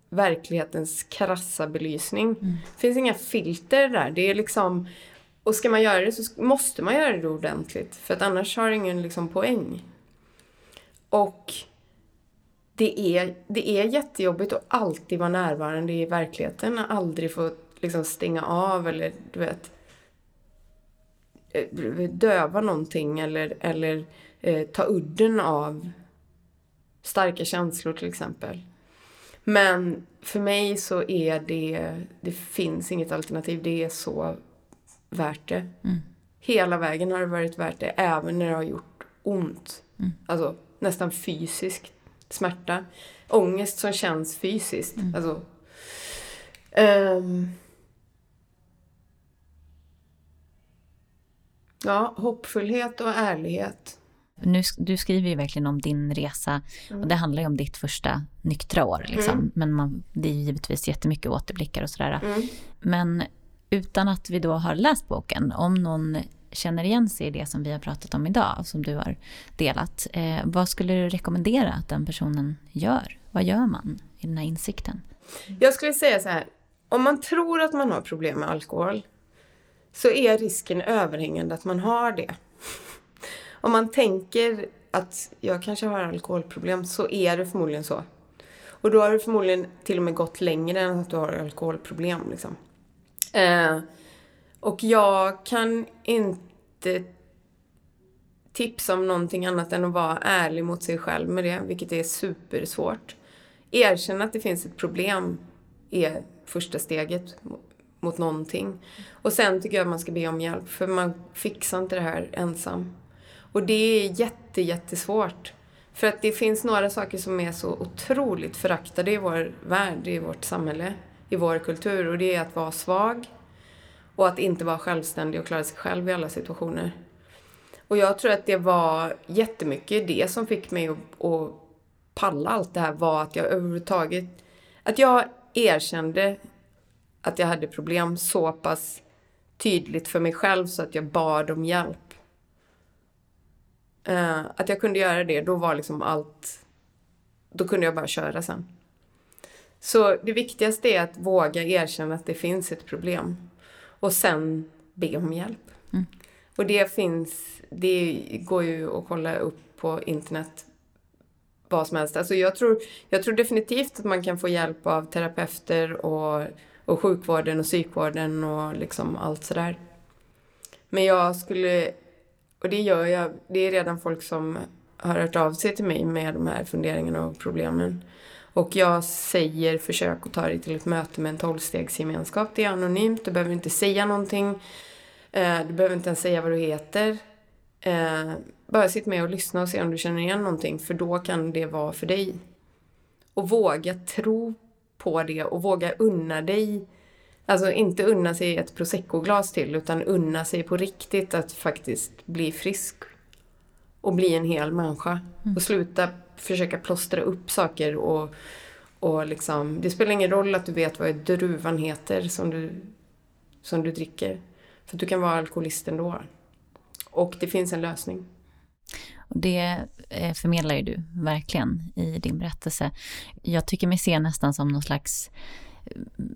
verklighetens krassa belysning. Mm. Det finns inga filter där. Det är liksom och ska man göra det så måste man göra det ordentligt. För att annars har det ingen liksom poäng. Och det är, det är jättejobbigt att alltid vara närvarande i verkligheten. Att aldrig få liksom stänga av eller du vet eh, döva någonting eller, eller eh, ta udden av starka känslor till exempel. Men för mig så är det, det finns inget alternativ. Det är så värt det. Mm. Hela vägen har det varit värt det, även när det har gjort ont. Mm. Alltså nästan fysisk smärta. Ångest som känns fysiskt. Mm. Alltså, um, ja, hoppfullhet och ärlighet. nu, du skriver ju verkligen om din resa och det handlar ju om ditt första nyktra år. Liksom. Mm. Men man, det är givetvis jättemycket återblickar och sådär. Mm. Men utan att vi då har läst boken, om någon känner igen sig i det som vi har pratat om idag, som du har delat, eh, vad skulle du rekommendera att den personen gör? Vad gör man i den här insikten? Jag skulle säga så här. Om man tror att man har problem med alkohol så är risken överhängande att man har det. Om man tänker att jag kanske har alkoholproblem så är det förmodligen så. Och då har du förmodligen till och med gått längre än att du har alkoholproblem. Liksom. Eh, och jag kan inte tipsa om någonting annat än att vara ärlig mot sig själv med det, vilket är supersvårt. Erkänna att det finns ett problem är första steget mot någonting. Och sen tycker jag att man ska be om hjälp, för man fixar inte det här ensam. Och det är jätte, jättesvårt. För att det finns några saker som är så otroligt föraktade i vår värld, i vårt samhälle, i vår kultur. Och det är att vara svag och att inte vara självständig och klara sig själv i alla situationer. Och jag tror att det var jättemycket det som fick mig att, att palla allt det här var att jag överhuvudtaget, att jag erkände att jag hade problem så pass tydligt för mig själv så att jag bad om hjälp. Uh, att jag kunde göra det, då var liksom allt... Då kunde jag bara köra sen. Så det viktigaste är att våga erkänna att det finns ett problem. Och sen be om hjälp. Mm. Och det finns... Det går ju att kolla upp på internet vad som helst. Alltså jag tror, jag tror definitivt att man kan få hjälp av terapeuter och, och sjukvården och psykvården och liksom allt sådär. Men jag skulle, och det gör jag, det är redan folk som har hört av sig till mig med de här funderingarna och problemen. Och jag säger försök att ta dig till ett möte med en tolvstegsgemenskap. Det är anonymt, du behöver inte säga någonting. Eh, du behöver inte ens säga vad du heter. Eh, bara sitt med och lyssna och se om du känner igen någonting, för då kan det vara för dig. Och våga tro på det och våga unna dig, alltså inte unna sig ett proseccoglas till, utan unna sig på riktigt att faktiskt bli frisk. Och bli en hel människa. Mm. Och sluta försöka plåstra upp saker och, och liksom, det spelar ingen roll att du vet vad druvan heter som du, som du dricker. För du kan vara alkoholist ändå. Och det finns en lösning. Och det eh, förmedlar ju du verkligen i din berättelse. Jag tycker mig se nästan som någon slags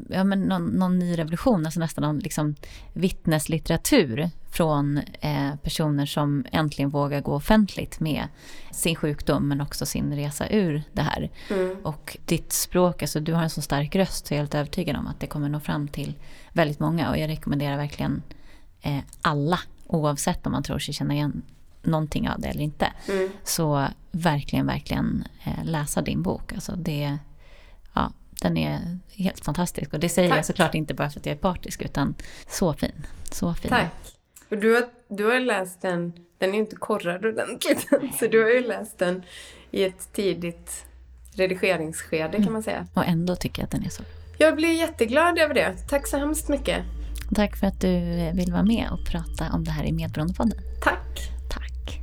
ja, men någon, någon ny revolution, alltså nästan någon liksom vittneslitteratur från eh, personer som äntligen vågar gå offentligt med sin sjukdom men också sin resa ur det här. Mm. Och ditt språk, alltså du har en så stark röst så jag är helt övertygad om att det kommer nå fram till väldigt många och jag rekommenderar verkligen eh, alla oavsett om man tror sig känna igen någonting av det eller inte. Mm. Så verkligen, verkligen eh, läsa din bok. Alltså det, ja, den är helt fantastisk. Och det säger Tack. jag såklart inte bara för att jag är partisk utan så fin. Så fin. Tack. Och du har, du har läst den, den är inte korrad ordentligt, så du har ju läst den i ett tidigt redigeringsskede kan man säga. Och ändå tycker jag att den är så. Jag blir jätteglad över det. Tack så hemskt mycket. Tack för att du vill vara med och prata om det här i Medberoendepodden. Tack. Tack.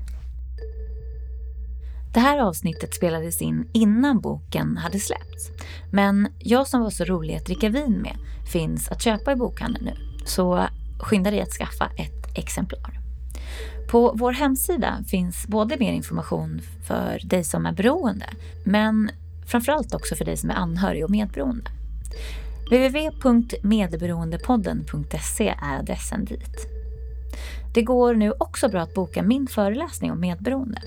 Det här avsnittet spelades in innan boken hade släppts. Men jag som var så rolig att dricka vin med finns att köpa i bokhandeln nu. Så skynda dig att skaffa ett exemplar. På vår hemsida finns både mer information för dig som är beroende, men framförallt också för dig som är anhörig och medberoende. www.medberoendepodden.se är adressen dit. Det går nu också bra att boka min föreläsning om medberoende.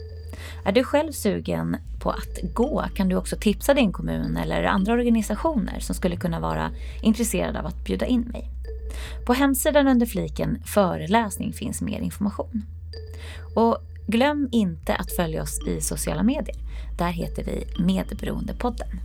Är du själv sugen på att gå kan du också tipsa din kommun eller andra organisationer som skulle kunna vara intresserade av att bjuda in mig. På hemsidan under fliken föreläsning finns mer information. Och glöm inte att följa oss i sociala medier. Där heter vi Medberoendepodden.